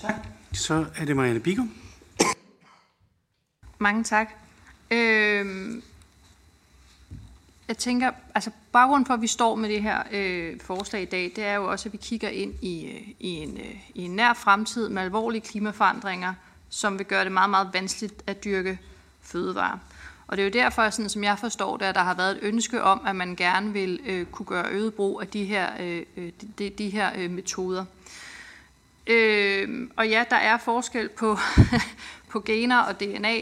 Tak. Så er det Marianne Bigum. Mange tak. Øh, jeg tænker, altså baggrunden for, at vi står med det her øh, forslag i dag, det er jo også, at vi kigger ind i, øh, i, en, øh, i en nær fremtid med alvorlige klimaforandringer, som vil gøre det meget, meget vanskeligt at dyrke fødevarer. Og det er jo derfor, sådan, som jeg forstår det, at der har været et ønske om, at man gerne vil øh, kunne gøre øget brug af de her, øh, øh de, de her øh, metoder. Øh, og ja, der er forskel på, på gener og DNA,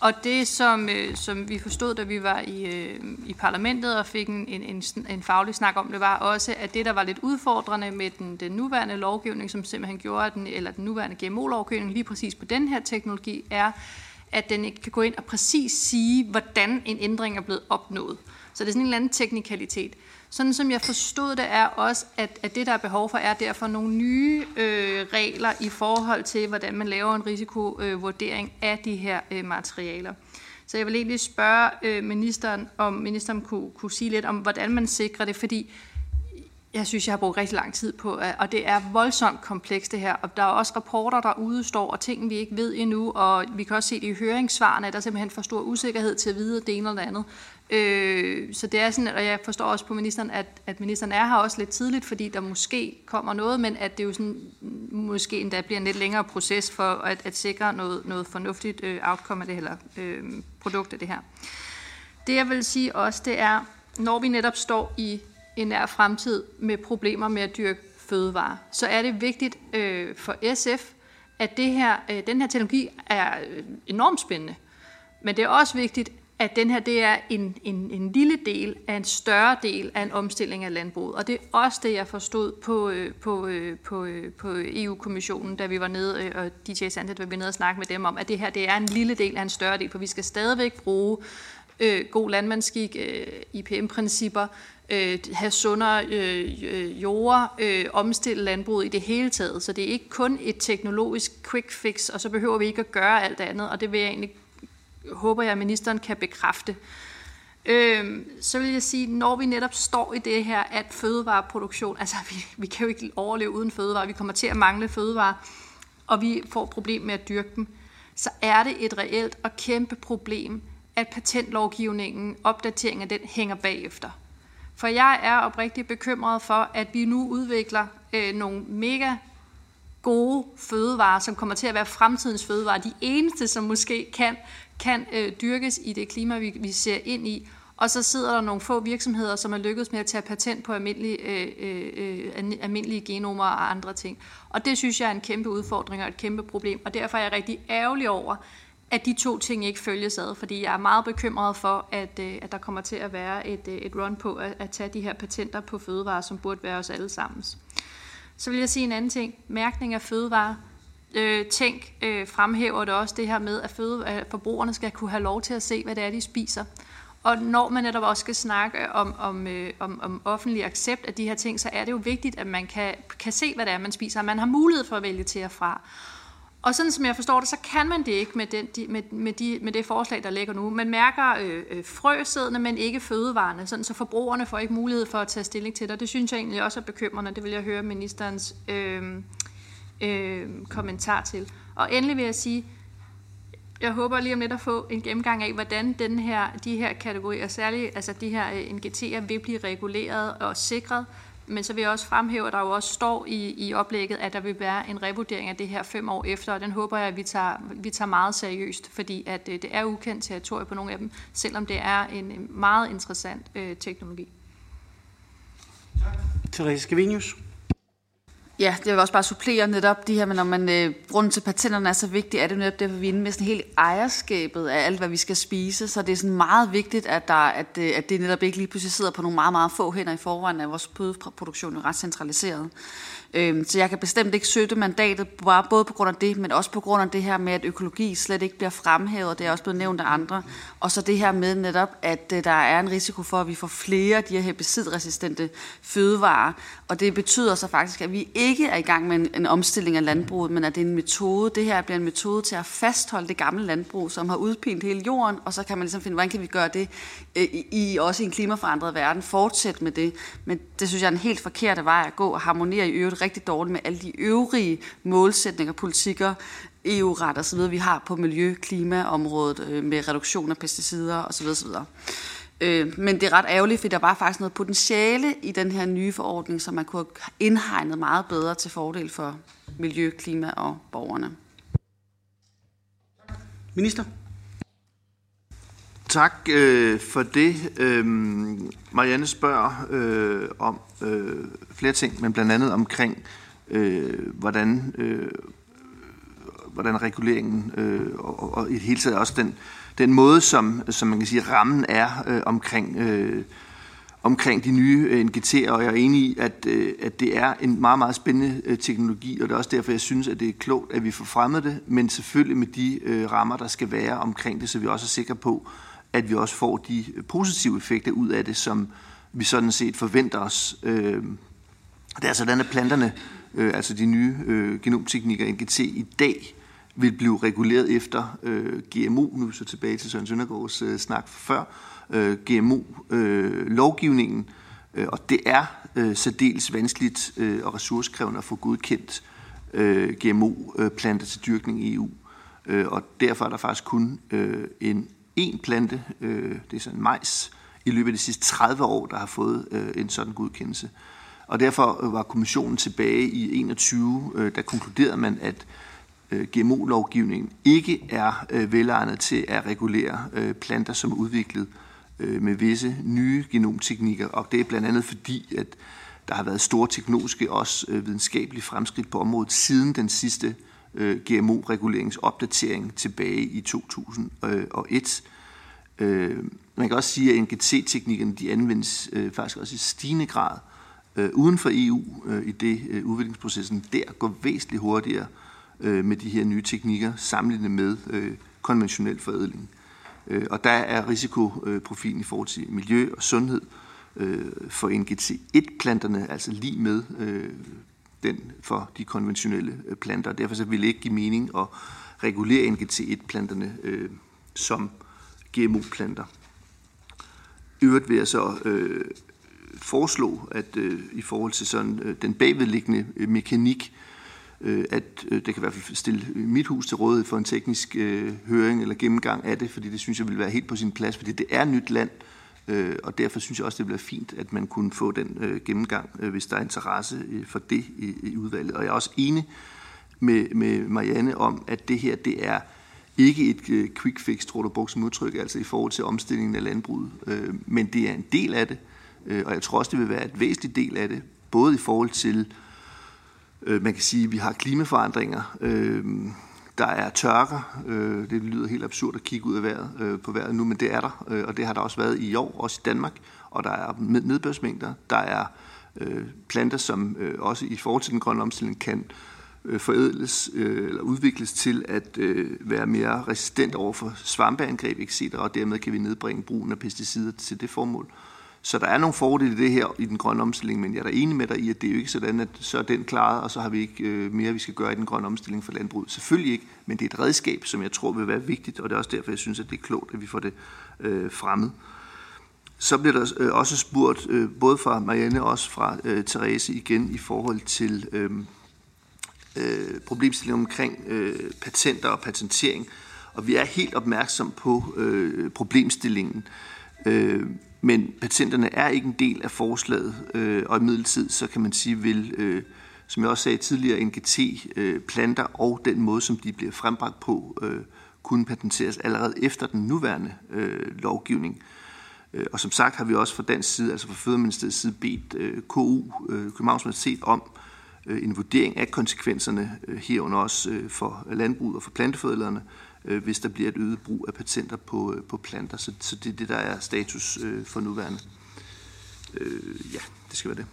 og det, som, øh, som vi forstod, da vi var i, øh, i parlamentet og fik en, en, en en faglig snak om det, var også, at det, der var lidt udfordrende med den, den nuværende lovgivning, som simpelthen gjorde den, eller den nuværende GMO-lovgivning lige præcis på den her teknologi, er, at den ikke kan gå ind og præcis sige, hvordan en ændring er blevet opnået. Så det er sådan en eller anden teknikalitet. Sådan som jeg forstod det, er også, at, at det, der er behov for, er derfor nogle nye øh, regler i forhold til, hvordan man laver en risikovurdering af de her øh, materialer. Så jeg vil egentlig spørge øh, ministeren, om ministeren kunne, kunne sige lidt om, hvordan man sikrer det, fordi jeg synes, jeg har brugt rigtig lang tid på, og det er voldsomt komplekst det her. Og der er også rapporter, der udstår, og ting, vi ikke ved endnu, og vi kan også se det i høringssvarene, at der er simpelthen for stor usikkerhed til at vide det ene eller det andet. Øh, så det er sådan, og jeg forstår også på ministeren, at, at ministeren er her også lidt tidligt, fordi der måske kommer noget, men at det jo sådan, mm, måske endda bliver en lidt længere proces for at, at sikre noget, noget fornuftigt øh, outcome af det her øh, produkt af det her. Det jeg vil sige også, det er, når vi netop står i en nær fremtid med problemer med at dyrke fødevarer, så er det vigtigt øh, for SF, at det her, øh, den her teknologi er øh, enormt spændende. Men det er også vigtigt, at den her det er en, en, en lille del af en større del af en omstilling af landbruget. Og det er også det, jeg forstod på, øh, på, øh, på, øh, på EU-kommissionen, da vi var nede, og DJ Sandet var vi nede og snakke med dem om, at det her det er en lille del af en større del, for vi skal stadigvæk bruge øh, god landmandsskik, øh, IPM-principper, øh, have sundere øh, jorder, øh, omstille landbruget i det hele taget. Så det er ikke kun et teknologisk quick fix, og så behøver vi ikke at gøre alt andet, og det vil jeg egentlig håber jeg, at ministeren kan bekræfte. Øh, så vil jeg sige, når vi netop står i det her, at fødevareproduktion, altså vi, vi kan jo ikke overleve uden fødevare, vi kommer til at mangle fødevare, og vi får problem med at dyrke dem, så er det et reelt og kæmpe problem, at patentlovgivningen, opdateringen af den, hænger bagefter. For jeg er oprigtigt bekymret for, at vi nu udvikler øh, nogle mega gode fødevarer, som kommer til at være fremtidens fødevarer. De eneste, som måske kan kan øh, dyrkes i det klima, vi, vi ser ind i. Og så sidder der nogle få virksomheder, som er lykkedes med at tage patent på almindelige, øh, øh, øh almindelige genomer og andre ting. Og det synes jeg er en kæmpe udfordring og et kæmpe problem. Og derfor er jeg rigtig ærgerlig over, at de to ting ikke følges ad, fordi jeg er meget bekymret for, at, øh, at der kommer til at være et, øh, et run på at, at tage de her patenter på fødevarer, som burde være os alle sammen. Så vil jeg sige en anden ting. Mærkning af fødevarer øh, tænk øh, fremhæver det også det her med, at, føde, at forbrugerne skal kunne have lov til at se, hvad det er, de spiser. Og når man netop også skal snakke om, om, øh, om, om offentlig accept af de her ting, så er det jo vigtigt, at man kan, kan se, hvad det er, man spiser, og man har mulighed for at vælge til og fra. Og sådan som jeg forstår det, så kan man det ikke med, den, de, med, med, de, med det forslag, der ligger nu. Man mærker øh, øh frøsædene, men ikke fødevarene, sådan så forbrugerne får ikke mulighed for at tage stilling til det. Det synes jeg egentlig også er bekymrende. Det vil jeg høre ministerens øh, øh, kommentar til. Og endelig vil jeg sige, jeg håber lige om lidt at få en gennemgang af, hvordan den her, de her kategorier, særligt altså de her øh, NGT'er, vil blive reguleret og sikret. Men så vil jeg også fremhæve, at der jo også står i, i oplægget, at der vil være en revurdering af det her fem år efter, og den håber jeg, at vi tager, vi tager meget seriøst, fordi at det, øh, det er ukendt territorie på nogle af dem, selvom det er en meget interessant øh, teknologi. Tak. Therese Scavenius. Ja, det vil også bare supplere netop de her, men når man, øh, grunden til patenterne er så vigtig, er det netop det, at vi er inde med sådan helt ejerskabet af alt, hvad vi skal spise. Så det er sådan meget vigtigt, at, der, at, øh, at det netop ikke lige pludselig sidder på nogle meget, meget få hænder i forvejen, at vores fødeproduktion er ret centraliseret. Øh, så jeg kan bestemt ikke søtte mandatet, bare både på grund af det, men også på grund af det her med, at økologi slet ikke bliver fremhævet, det er også blevet nævnt af andre. Og så det her med netop, at øh, der er en risiko for, at vi får flere af de her herbicidresistente fødevarer. Og det betyder så faktisk, at vi ikke er i gang med en, en omstilling af landbruget, men at det er en metode. Det her bliver en metode til at fastholde det gamle landbrug, som har udpint hele jorden, og så kan man ligesom finde, hvordan kan vi gøre det øh, i, i også i en klimaforandret verden, fortsætte med det. Men det synes jeg er en helt forkert vej at gå og harmonere i øvrigt rigtig dårligt med alle de øvrige målsætninger, politikker, EU-ret og så videre, vi har på miljø- klimaområdet øh, med reduktion af pesticider osv. osv. Øh, men det er ret ærgerligt, for der var faktisk noget potentiale i den her nye forordning, som man kunne have indhegnet meget bedre til fordel for miljø, klima og borgerne. Minister? Tak øh, for det. Øh, Marianne spørger øh, om øh, flere ting, men blandt andet omkring, øh, hvordan, øh, hvordan reguleringen øh, og, og i det hele taget også den, den måde, som, som man kan sige, rammen er øh, omkring, øh, omkring de nye øh, NGT'er, og jeg er enig i, at, øh, at det er en meget, meget spændende øh, teknologi, og det er også derfor, jeg synes, at det er klogt, at vi får fremmet det, men selvfølgelig med de øh, rammer, der skal være omkring det, så vi også er sikre på, at vi også får de øh, positive effekter ud af det, som vi sådan set forventer os. Øh, det er sådan, at planterne, øh, altså de nye øh, genomteknikker NGT i dag, vil blive reguleret efter øh, GMO, nu er vi så tilbage til Søren Søndergaards øh, snak før, øh, GMO-lovgivningen, øh, øh, og det er øh, særdeles vanskeligt øh, og ressourcekrævende at få godkendt øh, GMO-planter øh, til dyrkning i EU, øh, og derfor er der faktisk kun øh, en én plante, øh, det er sådan majs, i løbet af de sidste 30 år, der har fået øh, en sådan godkendelse. Og derfor øh, var kommissionen tilbage i 21, øh, der konkluderede man, at Øh, GMO-lovgivningen ikke er øh, velegnet til at regulere øh, planter, som er udviklet med visse nye genomteknikker. Og det er blandt andet fordi, at der har været store teknologiske også videnskabelige fremskridt på området siden den sidste GMO-reguleringsopdatering tilbage i 2001. Man kan også sige, at NGT-teknikkerne de anvendes faktisk også i stigende grad uden for EU i det udviklingsprocessen. Der går væsentligt hurtigere øh, med de her nye teknikker sammenlignet med øh, konventionel forædling. Øh, og der er risikoprofilen i forhold til miljø og sundhed øh, for NGT1-planterne altså lige med øh, den for de konventionelle øh, planter. Derfor så vil det ikke give mening at regulere NGT1-planterne øh, som GMO-planter. I øvrigt vil jeg så øh, foreslå, at øh, i forhold til sådan øh, den bagvedliggende øh, mekanik, øh, at øh, det kan i hvert fald stille mit hus til rådighed for en teknisk øh, høring eller gennemgang af det, fordi det synes jeg vil være helt på sin plads, fordi det er nyt land, øh, og derfor synes jeg også, det bliver fint, at man kunne få den øh, gennemgang, øh, hvis der er interesse øh, for det i, i udvalget. Og jeg er også enig med, med Marianne om, at det her, det er ikke et øh, quick fix, tror du, brugt som udtryk, altså i forhold til omstillingen af landbruget. Øh, men det er en del af det, øh, og jeg tror også, det vil være et væsentligt del af det, både i forhold til, øh, Øh, man kan sige, at vi har klimaforandringer, øh, der er tørker. Øh, det lyder helt absurd at kigge ud af vejret, øh, på vejret nu, men det er der, øh, og det har der også været i år, også i Danmark. Og der er nedbørsmængder, der er øh, planter, som øh, også i forhold til den grønne omstilling kan øh, forædles øh, eller udvikles til at øh, være mere resistent over for svampeangreb, etc., og dermed kan vi nedbringe brugen af pesticider til det formål. Så der er nogle fordele i det her i den grønne omstilling, men jeg er da enig med dig i, at det er jo ikke sådan, at så er den klaret, og så har vi ikke øh, mere, vi skal gøre i den grønne omstilling for landbruget. Selvfølgelig ikke, men det er et redskab, som jeg tror vil være vigtigt, og det er også derfor, jeg synes, at det er klogt, at vi får det øh, fremmet. Så bliver der øh, også spurgt, øh, både fra Marianne og også fra øh, Therese igen, i forhold til øh, øh, problemstillingen omkring øh, patenter og patentering. Og vi er helt opmærksom på øh, problemstillingen. Øh, men patenterne er ikke en del af forslaget, øh, og i midlertid, så kan man sige, vil, øh, som jeg også sagde tidligere, NGT-planter øh, og den måde, som de bliver frembragt på, øh, kunne patenteres allerede efter den nuværende øh, lovgivning. Øh, og som sagt har vi også fra dansk side, altså fra Fødeministeriets side, bedt øh, KU, øh, Københavns Universitet, om øh, en vurdering af konsekvenserne øh, herunder også øh, for landbruget og for plantefødelerne, øh, hvis der bliver et øget brug af patenter på, øh, på planter. Så, så det er det, der er status øh, for nuværende. Øh, ja, det skal være det.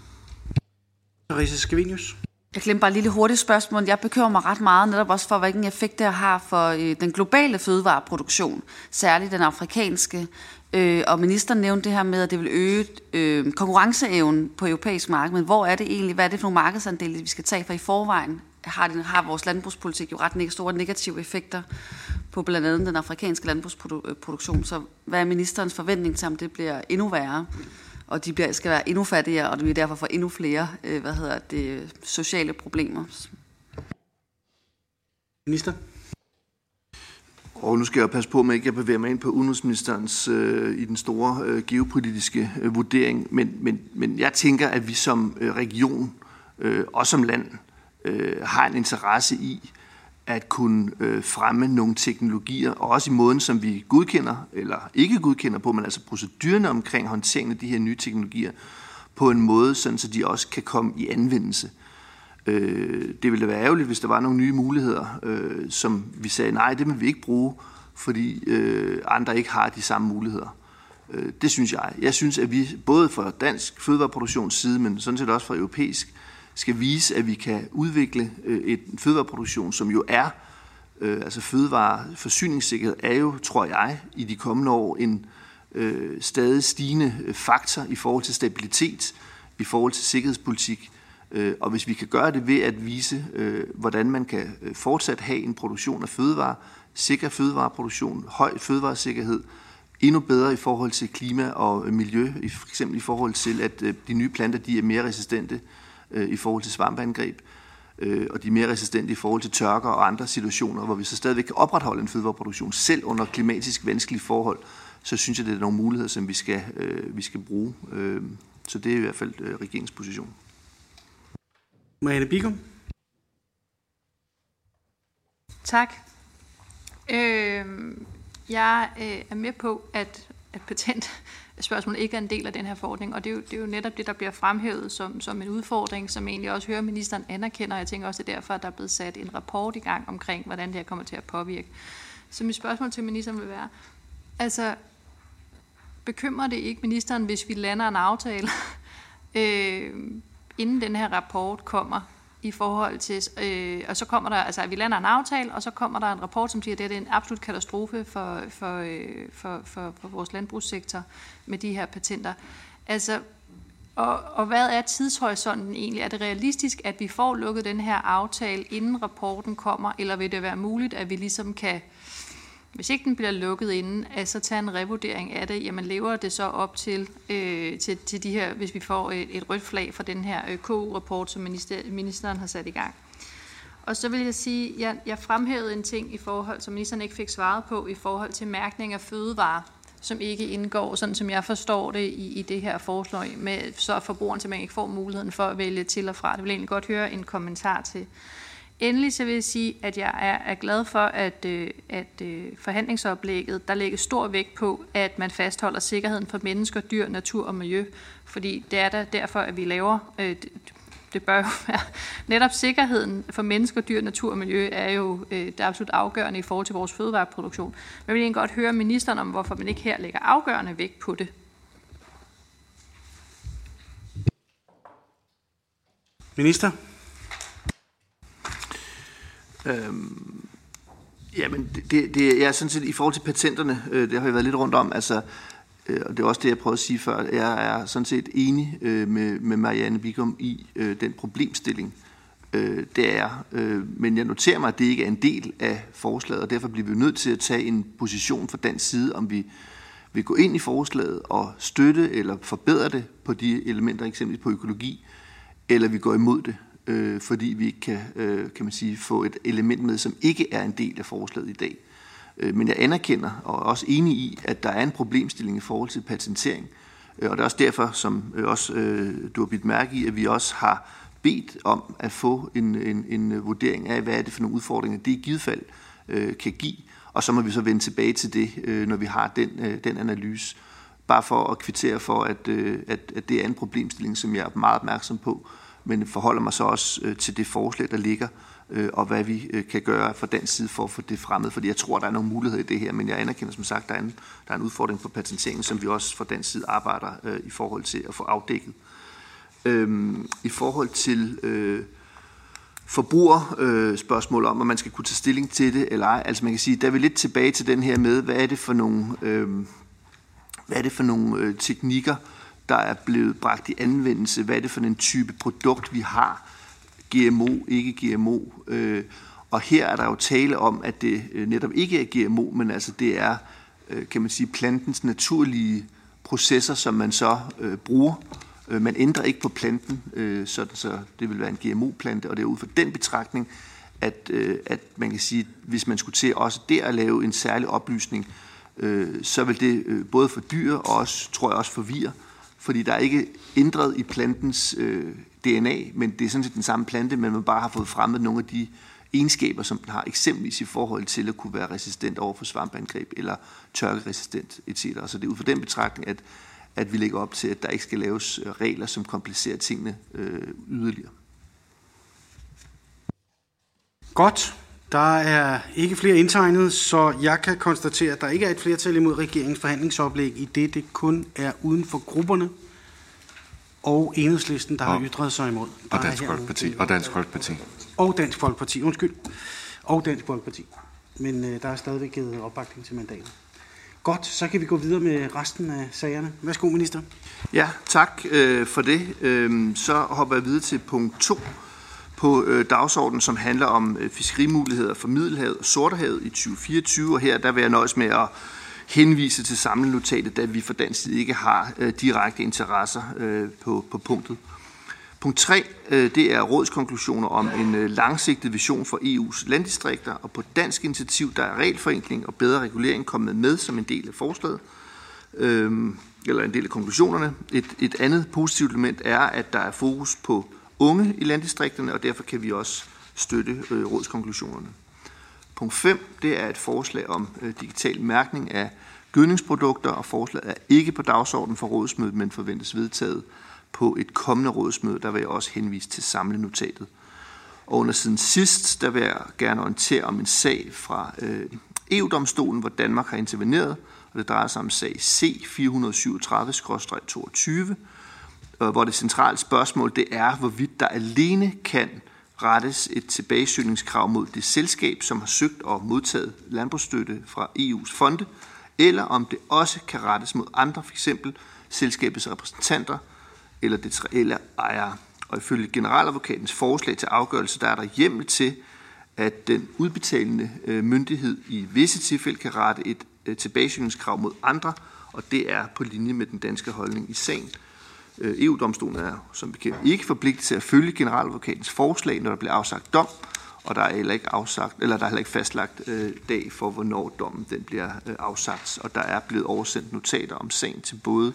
Risa Skavinius. Jeg glemte bare et lille hurtigt spørgsmål. Jeg bekymrer mig ret meget netop også for, hvilken effekt det har for øh, den globale fødevareproduktion, særligt den afrikanske. Øh, og ministeren nævnte det her med, at det vil øge øh, konkurrenceevnen på europæisk marked. Men hvor er det egentlig? Hvad er det for nogle markedsandele, vi skal tage? For i forvejen har, den, har vores landbrugspolitik jo ret store negative effekter på blandt andet den afrikanske landbrugsproduktion. Øh, Så hvad er ministerens forventning til, om det bliver endnu værre? og de bliver, skal være endnu fattigere, og vi derfor får endnu flere øh, hvad hedder det, sociale problemer. Minister? Og nu skal jeg passe på, med jeg at bevæge mig ind på udenrigsministerens øh, i den store øh, geopolitiske øh, vurdering, men, men, men jeg tænker, at vi som øh, region øh, og som land øh, har en interesse i at kunne øh, fremme nogle teknologier, og også i måden, som vi godkender eller ikke godkender på, men altså procedurerne omkring håndteringen af de her nye teknologier, på en måde, sådan så de også kan komme i anvendelse. Øh, det ville være ærgerligt, hvis der var nogle nye muligheder, øh, som vi sagde, nej, det vil vi ikke bruge, fordi øh, andre ikke har de samme muligheder. Øh, det synes jeg. Jeg synes, at vi både fra dansk fødevareproduktions side, men sådan set også fra europæisk, skal vise, at vi kan udvikle øh, et fødevareproduktion, som jo er, øh, altså fødevareforsyningssikkerhed er jo, tror jeg, i de kommende år en øh, stadig stigende øh, faktor i forhold til stabilitet, i forhold til sikkerhedspolitik. Øh, og hvis vi kan gøre det ved at vise, hvordan man kan fortsat have en produktion af fødevare, sikker fødevareproduktion, høj fødevaresikkerhed, endnu bedre i forhold til klima og miljø, for eksempel i forhold til, at de nye planter de er mere resistente øh, i forhold til svampeangreb, øh, og de er mere resistente i forhold til tørker og andre situationer, hvor vi så stadigvæk kan opretholde en fødevareproduktion, selv under klimatisk vanskelige forhold, så synes jeg, det er nogle muligheder, som vi skal, øh, vi skal bruge. Øh, så det er i hvert fald øh, regeringsposition. Marianne Bigum. Tak. Øh, jeg øh, er med på, at, at patent spørgsmål ikke er en del af den her forordning, og det er jo, det er jo netop det, der bliver fremhævet som, som en udfordring, som egentlig også hører ministeren anerkender, og jeg tænker også, det er derfor, at der er blevet sat en rapport i gang omkring, hvordan det her kommer til at påvirke. Så mit spørgsmål til ministeren vil være, altså, bekymrer det ikke ministeren, hvis vi lander en aftale, øh, inden den her rapport kommer, i forhold til, øh, og så kommer der, altså at vi lander en aftale, og så kommer der en rapport, som siger, at det er en absolut katastrofe for, for, øh, for, for, for vores landbrugssektor med de her patenter. Altså, og, og hvad er tidshorisonten egentlig? Er det realistisk, at vi får lukket den her aftale, inden rapporten kommer, eller vil det være muligt, at vi ligesom kan hvis ikke den bliver lukket inden, at så tage en revurdering af det, jamen lever det så op til, øh, til, til de her, hvis vi får et, et rødt flag fra den her øh, KU-rapport, som minister, ministeren har sat i gang. Og så vil jeg sige, jeg, jeg fremhævede en ting i forhold, som ministeren ikke fik svaret på, i forhold til mærkning af fødevarer, som ikke indgår, sådan som jeg forstår det i, i det her forslag, med så forbrugeren simpelthen ikke får muligheden for at vælge til og fra. Det vil jeg egentlig godt høre en kommentar til. Endelig så vil jeg sige, at jeg er, er glad for, at, øh, at øh, forhandlingsoplægget, der lægger stor vægt på, at man fastholder sikkerheden for mennesker, dyr, natur og miljø. Fordi det er der derfor, at vi laver, øh, det, det bør jo være, netop sikkerheden for mennesker, dyr, natur og miljø er jo øh, det er absolut afgørende i forhold til vores fødevareproduktion. Men jeg vil egentlig godt høre ministeren om, hvorfor man ikke her lægger afgørende vægt på det. Minister? Øhm, jamen, det, det er sådan set i forhold til patenterne, øh, det har vi været lidt rundt om, altså, øh, og det er også det, jeg prøvede at sige før, jeg er sådan set enig øh, med, med Marianne Bigum i øh, den problemstilling, øh, det er, øh, men jeg noterer mig, at det ikke er en del af forslaget, og derfor bliver vi nødt til at tage en position fra den side, om vi vil gå ind i forslaget og støtte eller forbedre det på de elementer, eksempelvis på økologi, eller vi går imod det øh, fordi vi ikke kan, øh, kan man sige, få et element med, som ikke er en del af forslaget i dag. Øh, men jeg anerkender og er også enig i, at der er en problemstilling i forhold til patentering. Øh, og det er også derfor, som øh, også, øh, du har bidt mærke i, at vi også har bedt om at få en, en, en vurdering af, hvad er det for nogle udfordringer, det i givet fald øh, kan give. Og så må vi så vende tilbage til det, øh, når vi har den, øh, den analyse. Bare for at kvittere for, at, øh, at, at det er en problemstilling, som jeg er meget opmærksom på, men forholder mig så også øh, til det forslag, der ligger, øh, og hvad vi øh, kan gøre fra den side for at få det fremmed, fordi jeg tror, der er nogle muligheder i det her, men jeg anerkender som sagt, der er en, der er en udfordring på patenteringen, som vi også fra den side arbejder øh, i forhold til at få afdækket. Øhm, I forhold til øh, forbrugerspørgsmål øh, om, at man skal kunne tage stilling til det eller ej, altså man kan sige, der er vi lidt tilbage til den her med, hvad er det for nogle, øh, hvad er det for nogle øh, teknikker, der er blevet bragt i anvendelse, hvad er det for en type produkt, vi har, GMO, ikke GMO. Øh, og her er der jo tale om, at det øh, netop ikke er GMO, men altså det er, øh, kan man sige, plantens naturlige processer, som man så øh, bruger. Øh, man ændrer ikke på planten, øh, sådan så det vil være en GMO-plante, og det er ud fra den betragtning, at, øh, at man kan sige, hvis man skulle til også der at lave en særlig oplysning, øh, så vil det øh, både for dyr og også, tror jeg også forvirre, fordi der er ikke ændret i plantens øh, DNA, men det er sådan set den samme plante, men man bare har fået fremmet nogle af de egenskaber, som den har, eksempelvis i forhold til at kunne være resistent over for svampeangreb eller tørkeresistent etc. Så det er ud fra den betragtning, at, at vi lægger op til, at der ikke skal laves øh, regler, som komplicerer tingene øh, yderligere. Godt. Der er ikke flere indtegnet, så jeg kan konstatere, at der ikke er et flertal imod regeringens forhandlingsoplæg, i det det kun er uden for grupperne og enhedslisten, der har ytret sig imod. Der og Dansk Folkeparti. Og Dansk Folkeparti. Og Dansk Folkeparti, undskyld. Og Dansk Folkeparti. Men øh, der er stadigvæk givet opbakning til mandatet. Godt, så kan vi gå videre med resten af sagerne. Værsgo, minister. Ja, tak øh, for det. Øh, så hopper jeg videre til punkt 2 på øh, dagsordenen, som handler om øh, fiskerimuligheder for Middelhavet og Sortehavet i 2024. Og her der vil jeg nøjes med at henvise til samlenotatet, da vi for dansk side ikke har øh, direkte interesser øh, på, på punktet. Punkt 3, øh, det er rådskonklusioner om en øh, langsigtet vision for EU's landdistrikter, og på dansk initiativ, der er regelforenkling og bedre regulering kommet med som en del af forslaget, øh, eller en del af konklusionerne. Et, et andet positivt element er, at der er fokus på unge i landdistrikterne, og derfor kan vi også støtte øh, rådskonklusionerne. Punkt 5, det er et forslag om øh, digital mærkning af gødningsprodukter, og forslaget er ikke på dagsordenen for rådsmødet, men forventes vedtaget på et kommende rådsmøde. Der vil jeg også henvise til samlenotatet. Og under siden sidst, der vil jeg gerne orientere om en sag fra øh, EU-domstolen, hvor Danmark har interveneret, og det drejer sig om sag C437-22, Øh, hvor det centrale spørgsmål det er, hvorvidt der alene kan rettes et tilbagesøgningskrav mod det selskab, som har søgt og modtaget landbrugsstøtte fra EU's fonde, eller om det også kan rettes mod andre, f.eks. selskabets repræsentanter eller dets reelle ejere. Og ifølge generaladvokatens forslag til afgørelse, der er der hjemmel til, at den udbetalende øh, myndighed i visse tilfælde kan rette et øh, tilbagesøgningskrav mod andre, og det er på linje med den danske holdning i sagen. Øh, EU-domstolen er som bekendt ikke forpligtet til at følge generaladvokatens forslag, når der bliver afsagt dom, og der er heller ikke, afsagt, eller der er heller ikke fastlagt øh, dag for, hvornår dommen den bliver øh, afsagt. Og der er blevet oversendt notater om sagen til både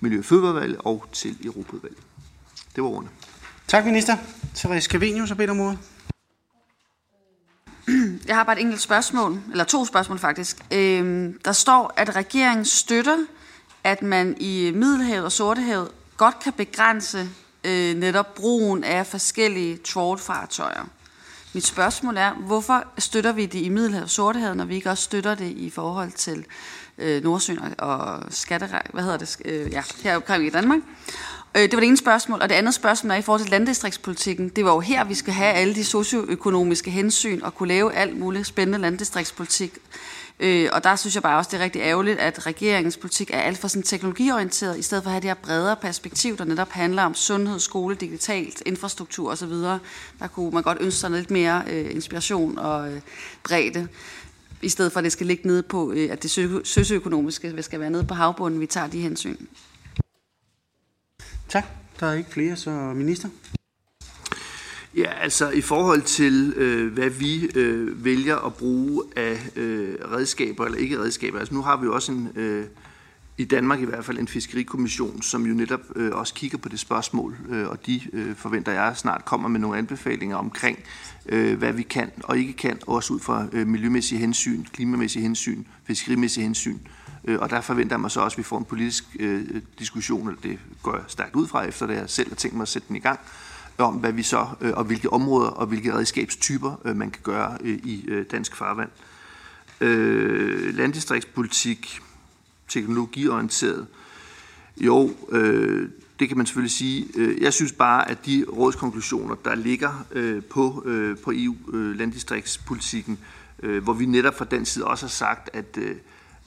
Miljø- og Fødevarevalget og til Europaudvalget. Det var ordene. Tak, minister. Therese Cavenius har bedt om ordet. Jeg har bare et enkelt spørgsmål, eller to spørgsmål faktisk. Øhm, der står, at regeringen støtter, at man i Middelhavet og Sortehavet godt kan begrænse øh, netop brugen af forskellige trawlfartøjer. Mit spørgsmål er, hvorfor støtter vi det i Middelhavet og Sortehavet, når vi ikke også støtter det i forhold til øh, Nordsøen og skatteræk, hvad hedder det, øh, ja, her omkring i Danmark. Øh, det var det ene spørgsmål, og det andet spørgsmål er i forhold til landdistriktspolitikken. Det var jo her, vi skal have alle de socioøkonomiske hensyn og kunne lave alt muligt spændende landdistriktspolitik. Øh, og der synes jeg bare også, det er rigtig ærgerligt, at regeringens politik er alt for sådan teknologiorienteret, i stedet for at have det her bredere perspektiv, der netop handler om sundhed, skole, digitalt, infrastruktur osv. Der kunne man godt ønske sig lidt mere øh, inspiration og øh, bredde, i stedet for at det skal ligge nede på, øh, at det socioøkonomiske skal være nede på havbunden, vi tager de hensyn. Tak. Der er ikke flere, så minister. Ja, altså i forhold til, øh, hvad vi øh, vælger at bruge af øh, redskaber eller ikke redskaber. Altså nu har vi jo også en, øh, i Danmark i hvert fald, en fiskerikommission, som jo netop øh, også kigger på det spørgsmål, øh, og de øh, forventer jeg snart kommer med nogle anbefalinger omkring, øh, hvad vi kan og ikke kan, også ud fra øh, miljømæssige hensyn, klimamæssige hensyn, fiskerimæssige hensyn. Øh, og der forventer jeg mig så også, at vi får en politisk øh, diskussion, eller det går jeg stærkt ud fra, efter det jeg selv har tænkt mig at sætte den i gang, om, hvad vi så, øh, og hvilke områder og hvilke redskabstyper øh, man kan gøre øh, i øh, dansk farvand. Øh, landdistriktspolitik, teknologiorienteret. Jo, øh, det kan man selvfølgelig sige. Øh, jeg synes bare, at de rådskonklusioner, der ligger øh, på, øh, på EU-landdistriktspolitikken, øh, øh, hvor vi netop fra den side også har sagt, at, øh,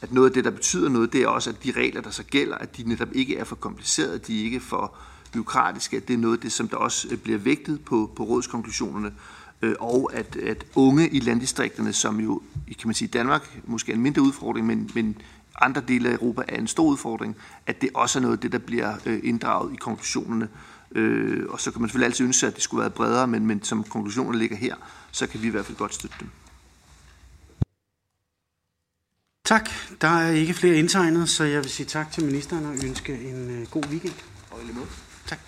at noget af det, der betyder noget, det er også, at de regler, der så gælder, at de netop ikke er for komplicerede, de er ikke for byråkratiske, at det er noget af det, som der også øh, bliver vægtet på, på rådskonklusionerne, øh, og at, at unge i landdistrikterne, som jo, kan man sige, Danmark måske er en mindre udfordring, men, men andre dele af Europa er en stor udfordring, at det også er noget af det, der bliver øh, inddraget i konklusionerne. Øh, og så kan man selvfølgelig altid ønske, at det skulle være bredere, men, men som konklusionerne ligger her, så kan vi i hvert fald godt støtte dem. Tak. Der er ikke flere indtegnet, så jeg vil sige tak til ministeren og ønske en god weekend. Og i lige måde. Tak.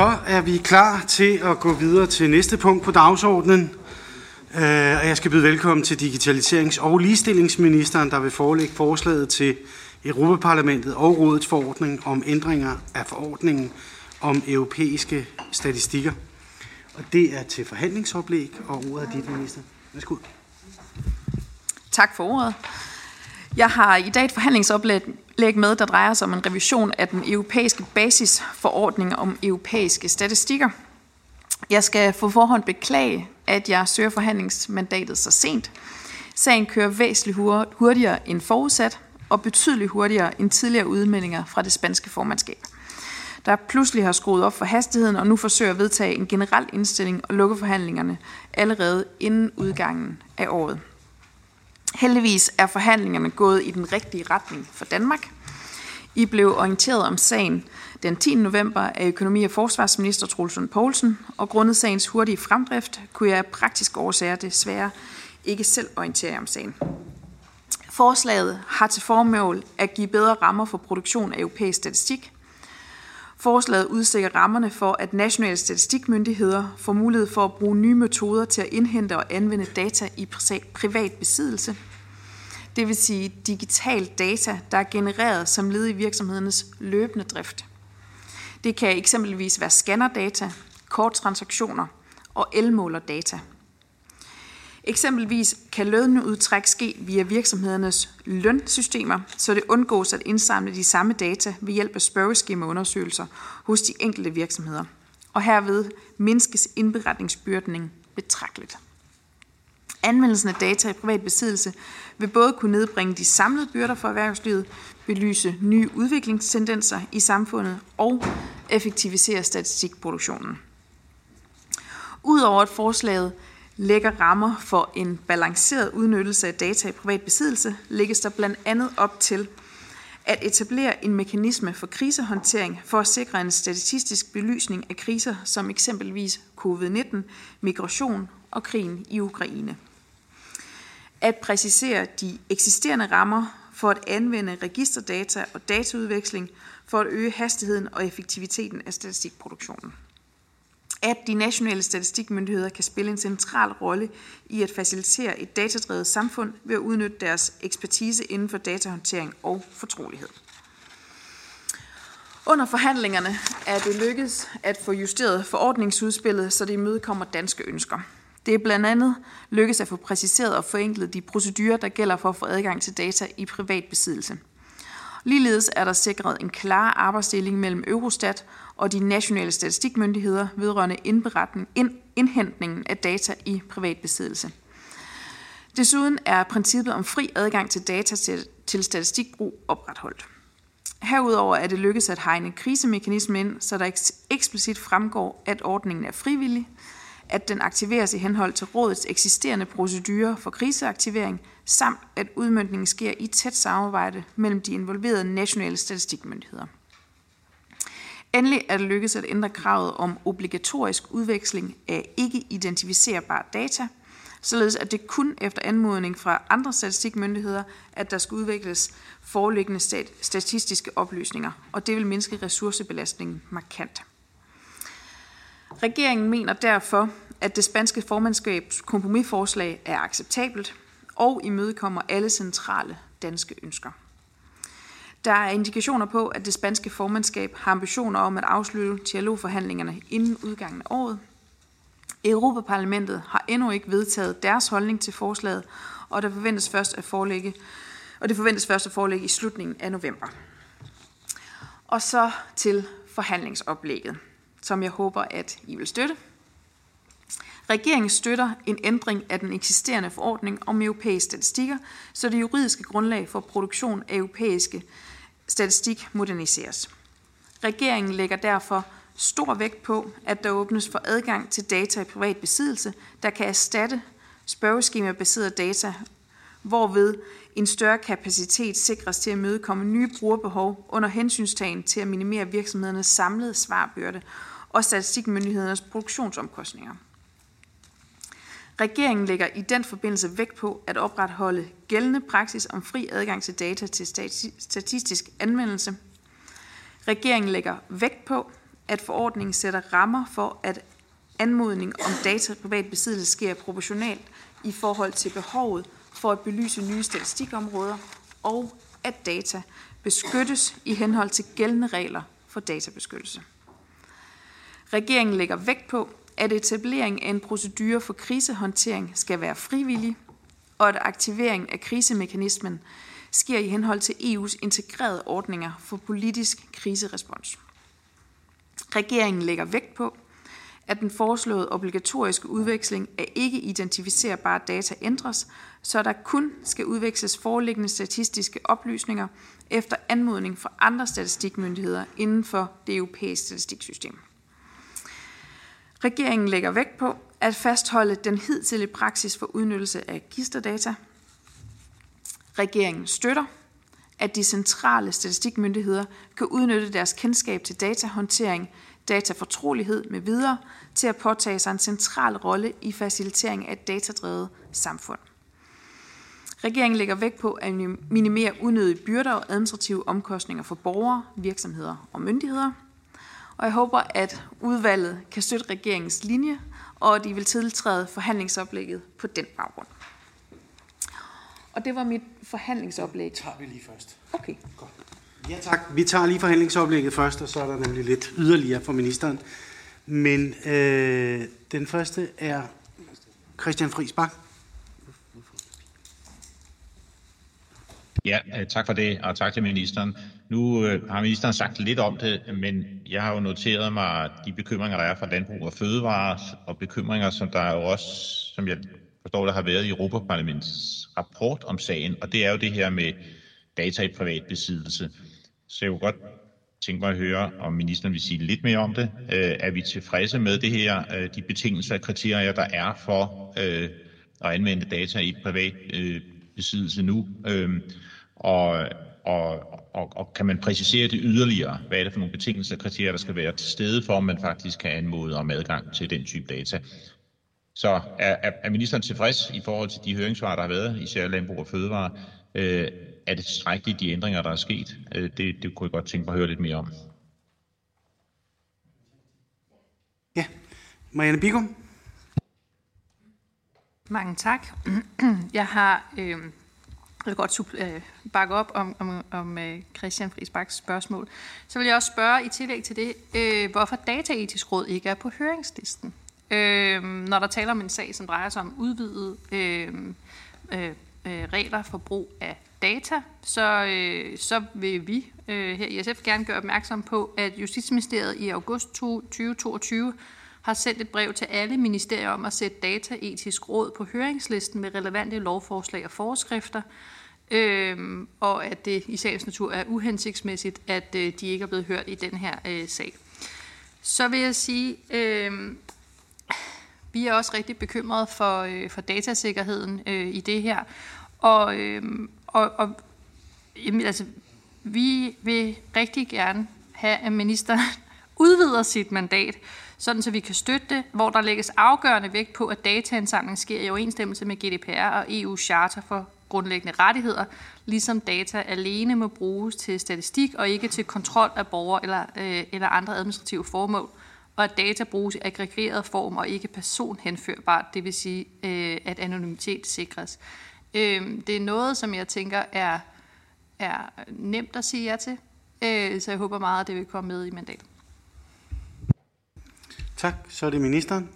Så er vi klar til at gå videre til næste punkt på dagsordenen. Øh, og jeg skal byde velkommen til digitaliserings- og ligestillingsministeren, der vil forelægge forslaget til Europaparlamentet og Rådets forordning om ændringer af forordningen om europæiske statistikker. Og det er til forhandlingsoplæg, og ordet er dit, minister. Værsgo. Tak for ordet. Jeg har i dag et forhandlingsoplæg med, der drejer sig om en revision af den europæiske basisforordning om europæiske statistikker. Jeg skal for forhånd beklage, at jeg søger forhandlingsmandatet så sent. Sagen kører væsentligt hurtigere end forudsat, og betydeligt hurtigere end tidligere udmeldinger fra det spanske formandskab der pludselig har skruet op for hastigheden og nu forsøger at vedtage en generel indstilling og lukke forhandlingerne allerede inden udgangen af året. Heldigvis er forhandlingerne gået i den rigtige retning for Danmark. I blev orienteret om sagen den 10. november af økonomi- og forsvarsminister Troels Lund Poulsen, og grundet sagens hurtige fremdrift kunne jeg af praktiske årsager desværre ikke selv orientere om sagen. Forslaget har til formål at give bedre rammer for produktion af europæisk statistik, Forslaget udstikker rammerne for, at nationale statistikmyndigheder får mulighed for at bruge nye metoder til at indhente og anvende data i privat besiddelse. Det vil sige digital data, der er genereret som led i virksomhedernes løbende drift. Det kan eksempelvis være scannerdata, korttransaktioner og elmålerdata. Eksempelvis kan lønudtræk ske via virksomhedernes lønsystemer, så det undgås at indsamle de samme data ved hjælp af spørgeskemaundersøgelser hos de enkelte virksomheder. Og herved mindskes indberetningsbyrden betragteligt. Anvendelsen af data i privat besiddelse vil både kunne nedbringe de samlede byrder for erhvervslivet, belyse nye udviklingstendenser i samfundet og effektivisere statistikproduktionen. Udover at forslaget lægger rammer for en balanceret udnyttelse af data i privat besiddelse, lægges der blandt andet op til at etablere en mekanisme for krisehåndtering for at sikre en statistisk belysning af kriser som eksempelvis covid-19, migration og krigen i Ukraine. At præcisere de eksisterende rammer for at anvende registerdata og dataudveksling for at øge hastigheden og effektiviteten af statistikproduktionen at de nationale statistikmyndigheder kan spille en central rolle i at facilitere et datadrevet samfund ved at udnytte deres ekspertise inden for datahåndtering og fortrolighed. Under forhandlingerne er det lykkedes at få justeret forordningsudspillet, så det imødekommer danske ønsker. Det er blandt andet lykkedes at få præciseret og forenklet de procedurer, der gælder for at få adgang til data i privat besiddelse. Ligeledes er der sikret en klar arbejdsdeling mellem Eurostat og de nationale statistikmyndigheder vedrørende indberetning, ind, indhentningen af data i privat besiddelse. Desuden er princippet om fri adgang til data til, til statistikbrug opretholdt. Herudover er det lykkedes at hegne krisemekanismen ind, så der eksplicit fremgår, at ordningen er frivillig, at den aktiveres i henhold til rådets eksisterende procedurer for kriseaktivering, samt at udmyndningen sker i tæt samarbejde mellem de involverede nationale statistikmyndigheder. Endelig er det lykkedes at ændre kravet om obligatorisk udveksling af ikke identificerbare data, således at det kun efter anmodning fra andre statistikmyndigheder, at der skal udvikles foreliggende statistiske oplysninger, og det vil mindske ressourcebelastningen markant. Regeringen mener derfor, at det spanske formandskabs kompromisforslag er acceptabelt og imødekommer alle centrale danske ønsker. Der er indikationer på, at det spanske formandskab har ambitioner om at afslutte dialogforhandlingerne inden udgangen af året. Europaparlamentet har endnu ikke vedtaget deres holdning til forslaget, og der forventes først at forelægge, og det forventes først at forelægge i slutningen af november. Og så til forhandlingsoplægget, som jeg håber, at I vil støtte. Regeringen støtter en ændring af den eksisterende forordning om europæiske statistikker, så det juridiske grundlag for produktion af europæiske statistik moderniseres. Regeringen lægger derfor stor vægt på, at der åbnes for adgang til data i privat besiddelse, der kan erstatte spørgeskema-baseret data, hvorved en større kapacitet sikres til at mødekomme nye brugerbehov under hensynstagen til at minimere virksomhedernes samlede svarbyrde og statistikmyndighedernes produktionsomkostninger. Regeringen lægger i den forbindelse vægt på at opretholde gældende praksis om fri adgang til data til statistisk anvendelse. Regeringen lægger vægt på, at forordningen sætter rammer for, at anmodning om data privat besiddelse sker proportionalt i forhold til behovet for at belyse nye statistikområder, og at data beskyttes i henhold til gældende regler for databeskyttelse. Regeringen lægger vægt på, at etablering af en procedure for krisehåndtering skal være frivillig, og at aktivering af krisemekanismen sker i henhold til EU's integrerede ordninger for politisk kriserespons. Regeringen lægger vægt på, at den foreslåede obligatoriske udveksling af ikke identificerbare data ændres, så der kun skal udveksles foreliggende statistiske oplysninger efter anmodning fra andre statistikmyndigheder inden for det europæiske statistiksystem. Regeringen lægger vægt på at fastholde den hidtidige praksis for udnyttelse af gisterdata. Regeringen støtter, at de centrale statistikmyndigheder kan udnytte deres kendskab til datahåndtering, datafortrolighed med videre til at påtage sig en central rolle i facilitering af et datadrevet samfund. Regeringen lægger vægt på at minimere unødige byrder og administrative omkostninger for borgere, virksomheder og myndigheder – og jeg håber, at udvalget kan støtte regeringens linje, og at de vil tiltræde forhandlingsoplægget på den baggrund. Og det var mit forhandlingsoplæg. Det tager vi lige først. Okay. Godt. Ja tak. Vi tager lige forhandlingsoplægget først, og så er der nemlig lidt yderligere for ministeren. Men øh, den første er Christian Friis Bak. Ja, øh, tak for det, og tak til ministeren. Nu øh, har ministeren sagt lidt om det, men jeg har jo noteret mig de bekymringer, der er fra landbrug og fødevare, og bekymringer, som der er jo også, som jeg forstår, der har været i Europaparlamentets rapport om sagen, og det er jo det her med data i privat besiddelse. Så jeg kunne godt tænke mig at høre, om ministeren vil sige lidt mere om det. Øh, er vi tilfredse med det her, øh, de betingelser og kriterier, der er for øh, at anvende data i privat øh, besiddelse nu? Øh, og, og, og, og kan man præcisere det yderligere? Hvad er det for nogle betingelser og kriterier, der skal være til stede for, at man faktisk kan anmode om adgang til den type data? Så er, er, er ministeren tilfreds i forhold til de høringssvar, der har været, især Landbrug og Fødevare? Øh, er det tilstrækkeligt, de ændringer, der er sket? Øh, det, det kunne jeg godt tænke mig at høre lidt mere om. Ja, Marianne Bigum. Mange tak. Jeg har øh, jeg vil godt øh, bakke op om, om, om øh, Christian Friisbaks spørgsmål. Så vil jeg også spørge i tillæg til det, øh, hvorfor Dataetisk Råd ikke er på høringslisten. Øh, når der taler om en sag, som drejer sig om udvidet øh, øh, øh regler for brug af data, så, øh, så vil vi øh, her i SF gerne gøre opmærksom på, at Justitsministeriet i august 2022 har sendt et brev til alle ministerier om at sætte dataetisk råd på høringslisten med relevante lovforslag og forskrifter, øh, og at det i sagens natur er uhensigtsmæssigt, at øh, de ikke er blevet hørt i den her øh, sag. Så vil jeg sige, øh, vi er også rigtig bekymrede for, øh, for datasikkerheden øh, i det her, og, øh, og, og jamen, altså, vi vil rigtig gerne have, at ministeren udvider sit mandat, sådan så vi kan støtte det, hvor der lægges afgørende vægt på, at dataindsamling sker i overensstemmelse med GDPR og EU's charter for grundlæggende rettigheder, ligesom data alene må bruges til statistik og ikke til kontrol af borgere eller, øh, eller andre administrative formål, og at data bruges i aggregeret form og ikke personhenførbart, det vil sige, øh, at anonymitet sikres. Øh, det er noget, som jeg tænker er er nemt at sige ja til. Øh, så jeg håber meget, at det vil komme med i mandatet. Tak. Så er det ministeren.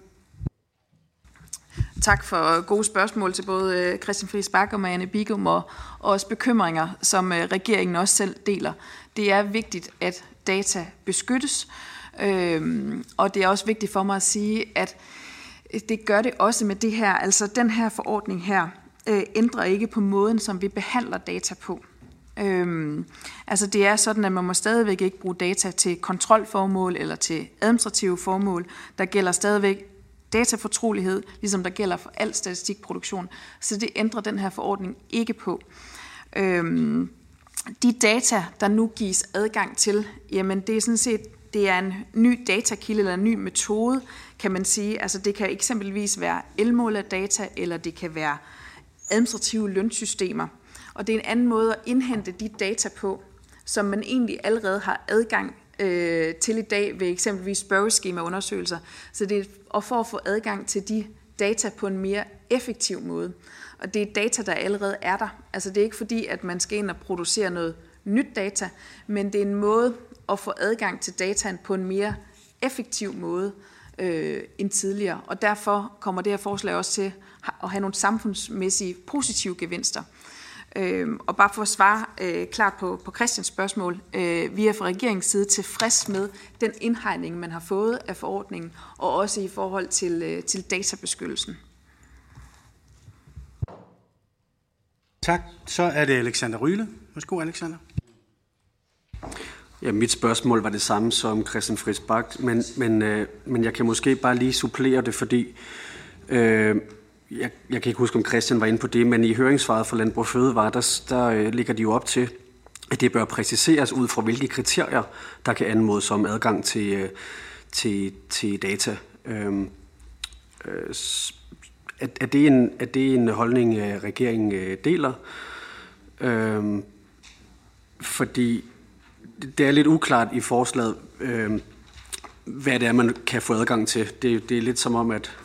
Tak for gode spørgsmål til både øh, Christian Friis Bak og Marianne Bigum, og også bekymringer, som øh, regeringen også selv deler. Det er vigtigt, at data beskyttes, øhm, og det er også vigtigt for mig at sige, at det gør det også med det her. Altså den her forordning her øh, ændrer ikke på måden, som vi behandler data på. Øhm, altså det er sådan, at man må stadigvæk ikke bruge data til kontrolformål eller til administrative formål. Der gælder stadigvæk datafortrolighed, ligesom der gælder for al statistikproduktion. Så det ændrer den her forordning ikke på. Øhm, de data, der nu gives adgang til, jamen det er sådan set det er en ny datakilde eller en ny metode, kan man sige. Altså det kan eksempelvis være elmålerdata, eller det kan være administrative lønsystemer. Og det er en anden måde at indhente de data på, som man egentlig allerede har adgang øh, til i dag ved eksempelvis spørgeskemaundersøgelser. Så det er og for at få adgang til de data på en mere effektiv måde. Og det er data, der allerede er der. Altså det er ikke fordi, at man skal ind og producere noget nyt data, men det er en måde at få adgang til dataen på en mere effektiv måde øh, end tidligere. Og derfor kommer det her forslag også til at have nogle samfundsmæssige positive gevinster. Øh, og bare for at svare øh, klart på, på Christians spørgsmål, øh, vi er fra regeringens side tilfreds med den indhegning, man har fået af forordningen, og også i forhold til, øh, til databeskyttelsen. Tak. Så er det Alexander Ryle. Værsgo, Alexander. Ja, mit spørgsmål var det samme som Christian Friis Bak, men, men, øh, men jeg kan måske bare lige supplere det, fordi øh, jeg, jeg kan ikke huske, om Christian var inde på det, men i høringssvaret for Landbrug Fødevare, der, der øh, ligger de jo op til, at det bør præciseres ud fra, hvilke kriterier, der kan anmodes om adgang til, øh, til, til data. Øhm, øh, er, er, det en, er det en holdning, øh, regeringen øh, deler? Øhm, fordi det er lidt uklart i forslaget, øh, hvad det er, man kan få adgang til. Det, det er lidt som om, at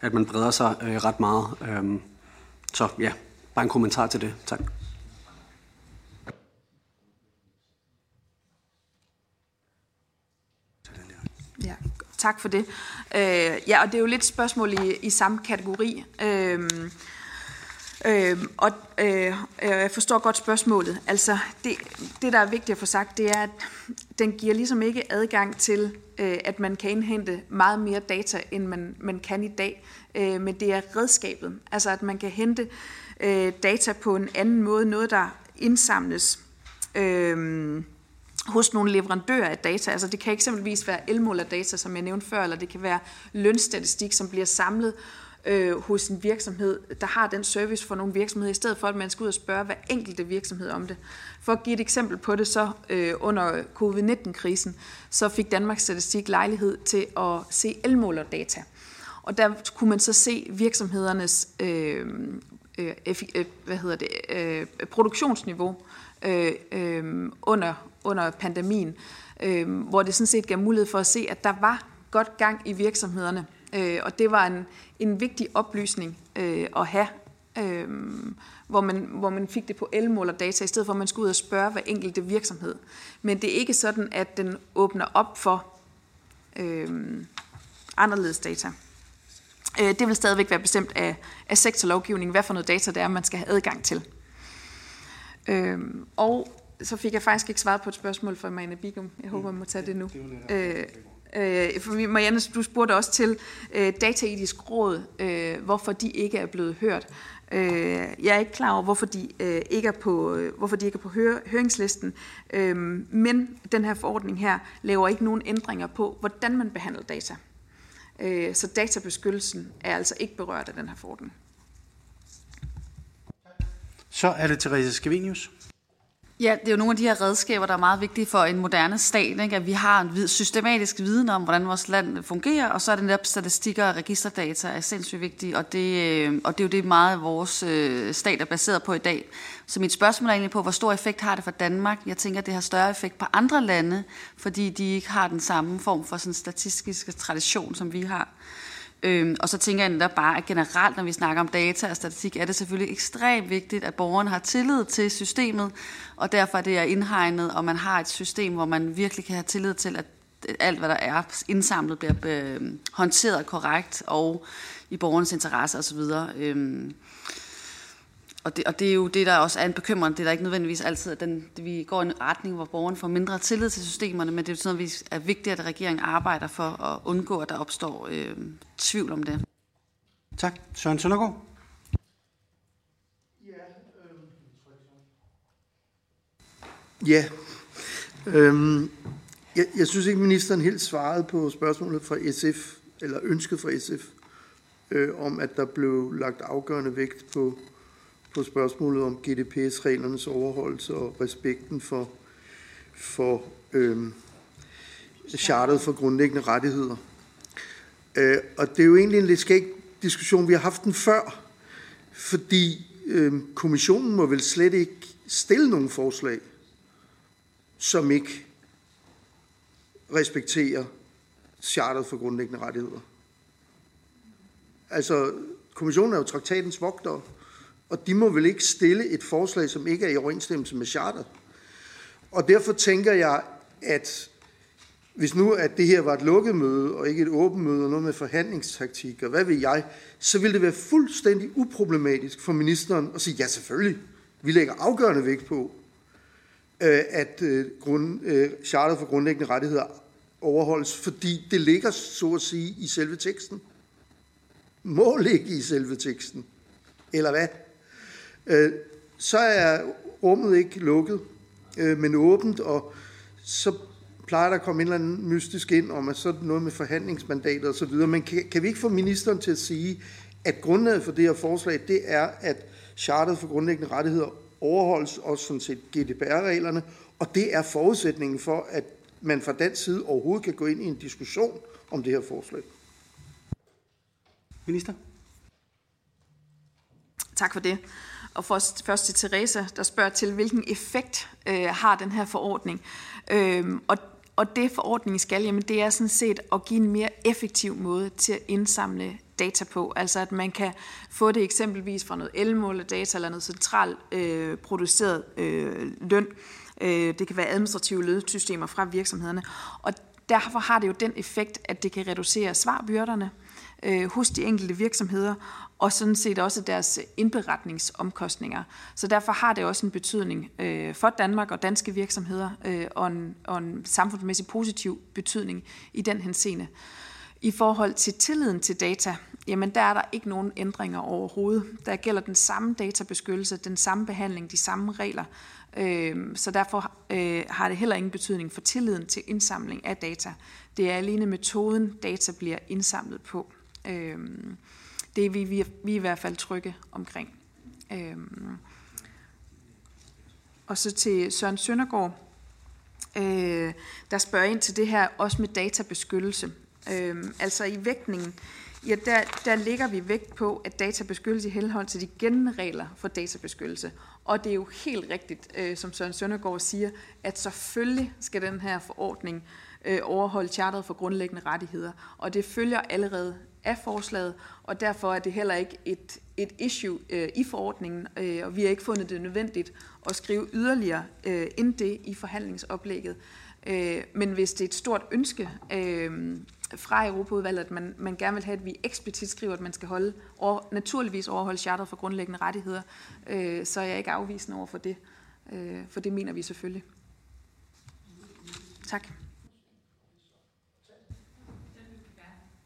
at man breder sig øh, ret meget. Øhm, så ja, bare en kommentar til det. Tak. Ja, tak for det. Øh, ja, og det er jo lidt spørgsmål i, i samme kategori. Øh, Øh, og øh, jeg forstår godt spørgsmålet. Altså, det, det, der er vigtigt at få sagt, det er, at den giver ligesom ikke adgang til, øh, at man kan indhente meget mere data, end man, man kan i dag. Øh, men det er redskabet. Altså, at man kan hente øh, data på en anden måde. Noget, der indsamles øh, hos nogle leverandører af data. Altså, det kan eksempelvis være elmålerdata, som jeg nævnte før, eller det kan være lønstatistik, som bliver samlet øh, hos en virksomhed, der har den service for nogle virksomheder, i stedet for at man skal ud og spørge hver enkelte virksomhed om det. For at give et eksempel på det, så øh, under covid-19-krisen, så fik Danmarks Statistik lejlighed til at se elmålerdata. Og der kunne man så se virksomhedernes øh, øh, øh, hvad hedder det, øh, produktionsniveau øh, øh, under, under pandemien, øh, hvor det sådan set gav mulighed for at se, at der var godt gang i virksomhederne. Øh, og det var en, en vigtig oplysning øh, at have, øh, hvor, man, hvor man fik det på elmålerdata, i stedet for at man skulle ud og spørge hver enkelte virksomhed. Men det er ikke sådan, at den åbner op for øh, anderledes data. Øh, det vil stadigvæk være bestemt af, af sektorlovgivningen, hvad for noget data det er, man skal have adgang til. Øh, og så fik jeg faktisk ikke svaret på et spørgsmål fra Marianne Bigum. Jeg håber, man må tage det nu. Øh, Øh, for Marianne, du spurgte også til øh, Dataetisk Råd, øh, hvorfor de ikke er blevet hørt. Øh, jeg er ikke klar over, hvorfor de, øh, ikke, er på, øh, hvorfor de ikke er på hør, høringslisten, øh, men den her forordning her laver ikke nogen ændringer på, hvordan man behandler data. Øh, så databeskyttelsen er altså ikke berørt af den her forordning. Så er det Therese Skavinius. Ja, det er jo nogle af de her redskaber, der er meget vigtige for en moderne stat, ikke? at vi har en systematisk viden om, hvordan vores land fungerer, og så er det netop statistikker og registerdata er sindssygt vigtige, og det, øh, og det er jo det meget af vores øh, stat er baseret på i dag. Så mit spørgsmål er egentlig på, hvor stor effekt har det for Danmark? Jeg tænker, at det har større effekt på andre lande, fordi de ikke har den samme form for sådan statistisk tradition, som vi har. Øhm, og så tænker jeg netop bare, at generelt, når vi snakker om data og statistik, er det selvfølgelig ekstremt vigtigt, at borgeren har tillid til systemet, og derfor er det er indhegnet, og man har et system, hvor man virkelig kan have tillid til, at alt, hvad der er indsamlet, bliver øh, håndteret korrekt og i borgernes interesse osv. Øhm, og det, og det er jo det, der også er en bekymring. Det er der ikke nødvendigvis altid, at den, vi går i en retning, hvor borgeren får mindre tillid til systemerne, men det er sådan noget, vi er vigtigt, at regeringen arbejder for at undgå, at der opstår øh, tvivl om det. Tak. Søren Søndergaard. Ja, øhm, jeg, jeg synes ikke, ministeren helt svarede på spørgsmålet fra SF, eller ønsket fra SF, øh, om at der blev lagt afgørende vægt på, på spørgsmålet om GDP's-reglernes overholdelse og respekten for, for øh, charteret for grundlæggende rettigheder. Øh, og det er jo egentlig en lidt skæg diskussion. Vi har haft den før, fordi øh, kommissionen må vel slet ikke stille nogen forslag, som ikke respekterer charteret for grundlæggende rettigheder. Altså, kommissionen er jo traktatens vogtere, og de må vel ikke stille et forslag, som ikke er i overensstemmelse med charteret. Og derfor tænker jeg, at hvis nu at det her var et lukket møde, og ikke et åbent møde, og noget med forhandlingstaktik, og hvad ved jeg, så ville det være fuldstændig uproblematisk for ministeren at sige, ja selvfølgelig, vi lægger afgørende vægt på, øh, at øh, grund, charter charteret for grundlæggende rettigheder overholdes, fordi det ligger, så at sige, i selve teksten. Må ligge i selve teksten. Eller hvad? Så er rummet ikke lukket, men åbent, og så plejer der at komme en eller anden mystisk ind om, at så noget med forhandlingsmandater osv., men kan, kan vi ikke få ministeren til at sige, at grundlaget for det her forslag, det er, at charteret for grundlæggende rettigheder overholdes, også sådan set GDPR-reglerne, og det er forudsætningen for, at man fra den side overhovedet kan gå ind i en diskussion om det her forslag. Minister? Tak for det. Og først, først til Teresa, der spørger til, hvilken effekt øh, har den her forordning. Øhm, og, og det forordningen skal, jamen det er sådan set at give en mere effektiv måde til at indsamle data på. Altså at man kan få det eksempelvis fra noget elmålerdata eller noget centralt øh, produceret øh, løn. Øh, det kan være administrative lønsystemer fra virksomhederne. Og derfor har det jo den effekt, at det kan reducere svarbyrderne øh, hos de enkelte virksomheder, og sådan set også deres indberetningsomkostninger. Så derfor har det også en betydning øh, for Danmark og danske virksomheder, øh, og, en, og en samfundsmæssig positiv betydning i den henseende. I forhold til tilliden til data, jamen der er der ikke nogen ændringer overhovedet. Der gælder den samme databeskyttelse, den samme behandling, de samme regler. Øh, så derfor øh, har det heller ingen betydning for tilliden til indsamling af data. Det er alene metoden, data bliver indsamlet på. Øh, det er vi, vi, vi i hvert fald trygge omkring. Øhm, og så til Søren Søndergaard, øh, der spørger ind til det her også med databeskyttelse. Øhm, altså i vægtningen, ja, der, der ligger vi vægt på, at databeskyttelse i henhold til de gældende regler for databeskyttelse. Og det er jo helt rigtigt, øh, som Søren Søndergaard siger, at selvfølgelig skal den her forordning øh, Øh, overholde charteret for grundlæggende rettigheder. Og det følger allerede af forslaget, og derfor er det heller ikke et, et issue øh, i forordningen, øh, og vi har ikke fundet det nødvendigt at skrive yderligere øh, end det i forhandlingsoplægget. Øh, men hvis det er et stort ønske øh, fra Europaudvalget, at man, man gerne vil have, at vi eksplicit skriver, at man skal holde, og naturligvis overholde charteret for grundlæggende rettigheder, øh, så er jeg ikke afvisende over for det, øh, for det mener vi selvfølgelig. Tak.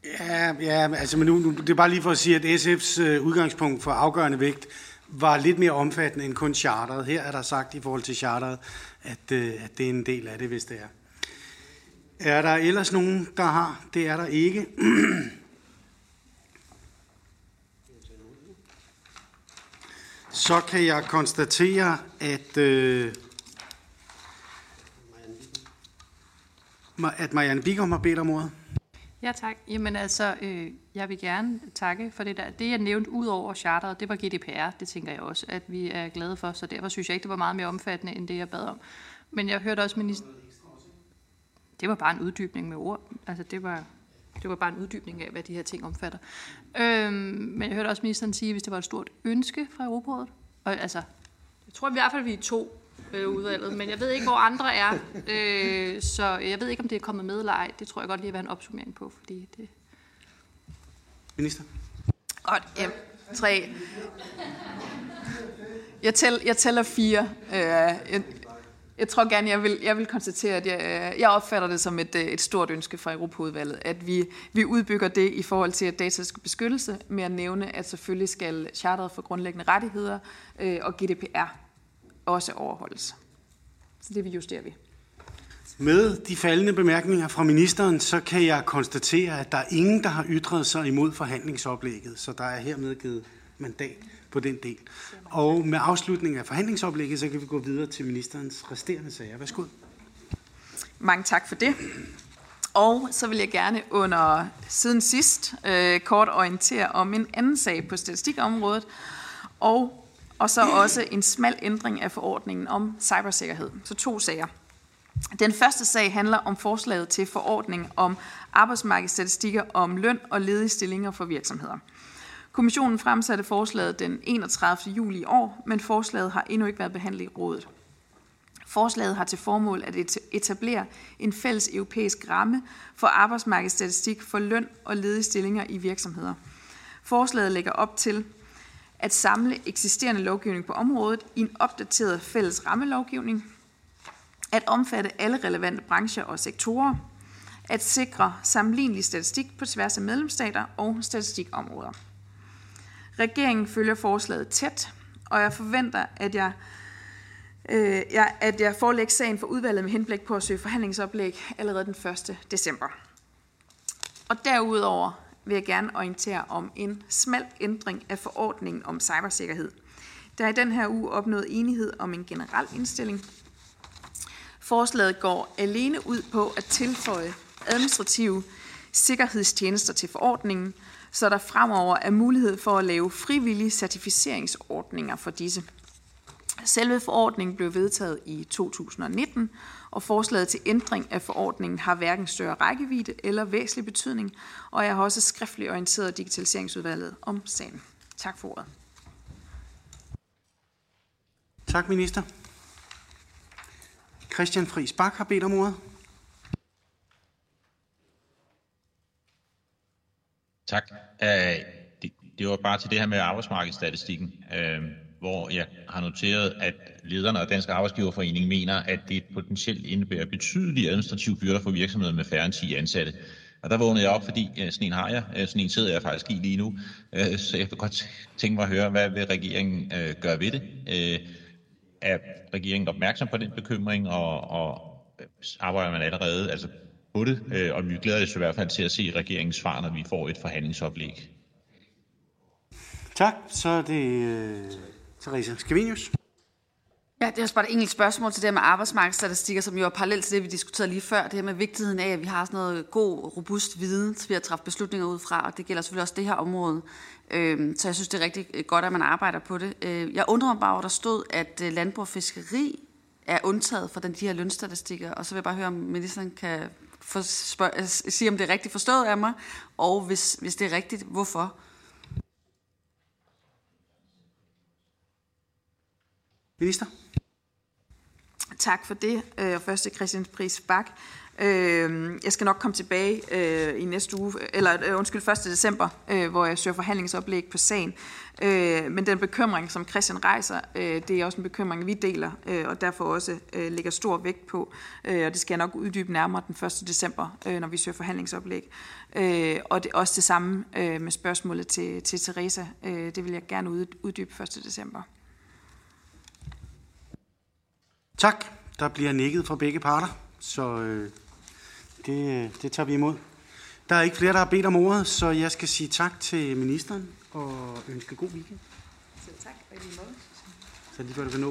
Ja, ja altså, men nu, nu, det er bare lige for at sige, at SF's øh, udgangspunkt for afgørende vægt var lidt mere omfattende end kun charteret. Her er der sagt i forhold til charteret, at, øh, at det er en del af det, hvis det er. Er der ellers nogen, der har? Det er der ikke. Så kan jeg konstatere, at, øh, at Marianne Bigum har bedt om ordet. Ja, tak. Jamen altså, øh, jeg vil gerne takke for det der. Det, jeg nævnte ud over charteret, det var GDPR. Det tænker jeg også, at vi er glade for. Så derfor synes jeg ikke, det var meget mere omfattende, end det, jeg bad om. Men jeg hørte også minister... Det var bare en uddybning med ord. Altså, det var... Det var bare en uddybning af, hvad de her ting omfatter. Øhm, men jeg hørte også ministeren sige, hvis det var et stort ønske fra Europarådet. Og altså, jeg tror i hvert fald, vi er to øh, udvalget, men jeg ved ikke, hvor andre er. Øh, så jeg ved ikke, om det er kommet med eller ej. Det tror jeg godt lige at være en opsummering på, fordi det... Minister? Godt, ja. Tre. Jeg, tæl, jeg tæller fire. Øh, jeg, jeg tror gerne, jeg vil, jeg vil konstatere, at jeg, jeg opfatter det som et, et stort ønske fra Europaudvalget, at vi, vi udbygger det i forhold til, at data skal beskyttelse, med at nævne, at selvfølgelig skal charteret for grundlæggende rettigheder øh, og GDPR også overholdes. Så det vi justerer vi. Med de faldende bemærkninger fra ministeren, så kan jeg konstatere, at der er ingen, der har ytret sig imod forhandlingsoplægget, så der er hermed givet mandat på den del. Og med afslutningen af forhandlingsoplægget, så kan vi gå videre til ministerens resterende sager. Værsgo. Mange tak for det. Og så vil jeg gerne under siden sidst øh, kort orientere om en anden sag på statistikområdet, og, og så også en smal ændring af forordningen om cybersikkerhed. Så to sager. Den første sag handler om forslaget til forordning om arbejdsmarkedsstatistikker om løn og ledige stillinger for virksomheder. Kommissionen fremsatte forslaget den 31. juli i år, men forslaget har endnu ikke været behandlet i rådet. Forslaget har til formål at etablere en fælles europæisk ramme for arbejdsmarkedsstatistik for løn og ledige stillinger i virksomheder. Forslaget lægger op til at samle eksisterende lovgivning på området i en opdateret fælles rammelovgivning, at omfatte alle relevante brancher og sektorer, at sikre sammenlignelig statistik på tværs af medlemsstater og statistikområder. Regeringen følger forslaget tæt, og jeg forventer, at jeg, øh, jeg, at jeg forelægger sagen for udvalget med henblik på at søge forhandlingsoplæg allerede den 1. december. Og derudover vil jeg gerne orientere om en smal ændring af forordningen om cybersikkerhed. Der er i den her uge opnået enighed om en generel indstilling. Forslaget går alene ud på at tilføje administrative sikkerhedstjenester til forordningen, så der fremover er mulighed for at lave frivillige certificeringsordninger for disse. Selve forordningen blev vedtaget i 2019, og forslaget til ændring af forordningen har hverken større rækkevidde eller væsentlig betydning, og jeg har også skriftligt orienteret Digitaliseringsudvalget om sagen. Tak for ordet. Tak, minister. Christian Friis Bak har bedt om ordet. Tak. Det, det var bare til det her med arbejdsmarkedsstatistikken, uh, hvor jeg har noteret, at lederne af Dansk Arbejdsgiverforening mener, at det potentielt indebærer betydelige administrative byrder for virksomheder med færre end 10 ansatte. Og der vågnede jeg op, fordi sådan en har jeg, sådan en sidder jeg faktisk i lige nu, øh, så jeg vil godt tænke mig at høre, hvad vil regeringen øh, gøre ved det? Øh, er regeringen opmærksom på den bekymring, og, og arbejder man allerede, altså på det, og vi glæder os i hvert fald til at se regeringens svar, når vi får et forhandlingsoplæg. Tak. Så er det Therese Skavinius. Ja, det er også bare et enkelt spørgsmål til det her med arbejdsmarkedsstatistikker, som jo er parallelt til det, vi diskuterede lige før. Det her med vigtigheden af, at vi har sådan noget god, robust viden til at træffe beslutninger ud fra, og det gælder selvfølgelig også det her område. Øhm, så jeg synes, det er rigtig øh, godt, at man arbejder på det. Øh, jeg undrer mig bare, at der stod, at øh, landbrug og fiskeri er undtaget fra den, de her lønstatistikker, og så vil jeg bare høre, om ministeren kan for, spørg, sige, om det er rigtigt forstået af mig, og hvis, hvis det er rigtigt, hvorfor? Minister? Tak for det. Øh, og først til Christian Pris Bak. Øh, jeg skal nok komme tilbage øh, i næste uge, eller undskyld, 1. december, hvor jeg søger forhandlingsoplæg på sagen. Men den bekymring, som Christian rejser, det er også en bekymring, vi deler, og derfor også lægger stor vægt på. Og det skal jeg nok uddybe nærmere den 1. december, når vi søger forhandlingsoplæg. Og det er også det samme med spørgsmålet til, til Teresa. Det vil jeg gerne uddybe 1. december. Tak. Der bliver nikket fra begge parter, så øh, det, det tager vi imod. Der er ikke flere, der har bedt om ordet, så jeg skal sige tak til ministeren og ønske god weekend. Selv tak, og i lige måde. Så lige kan nå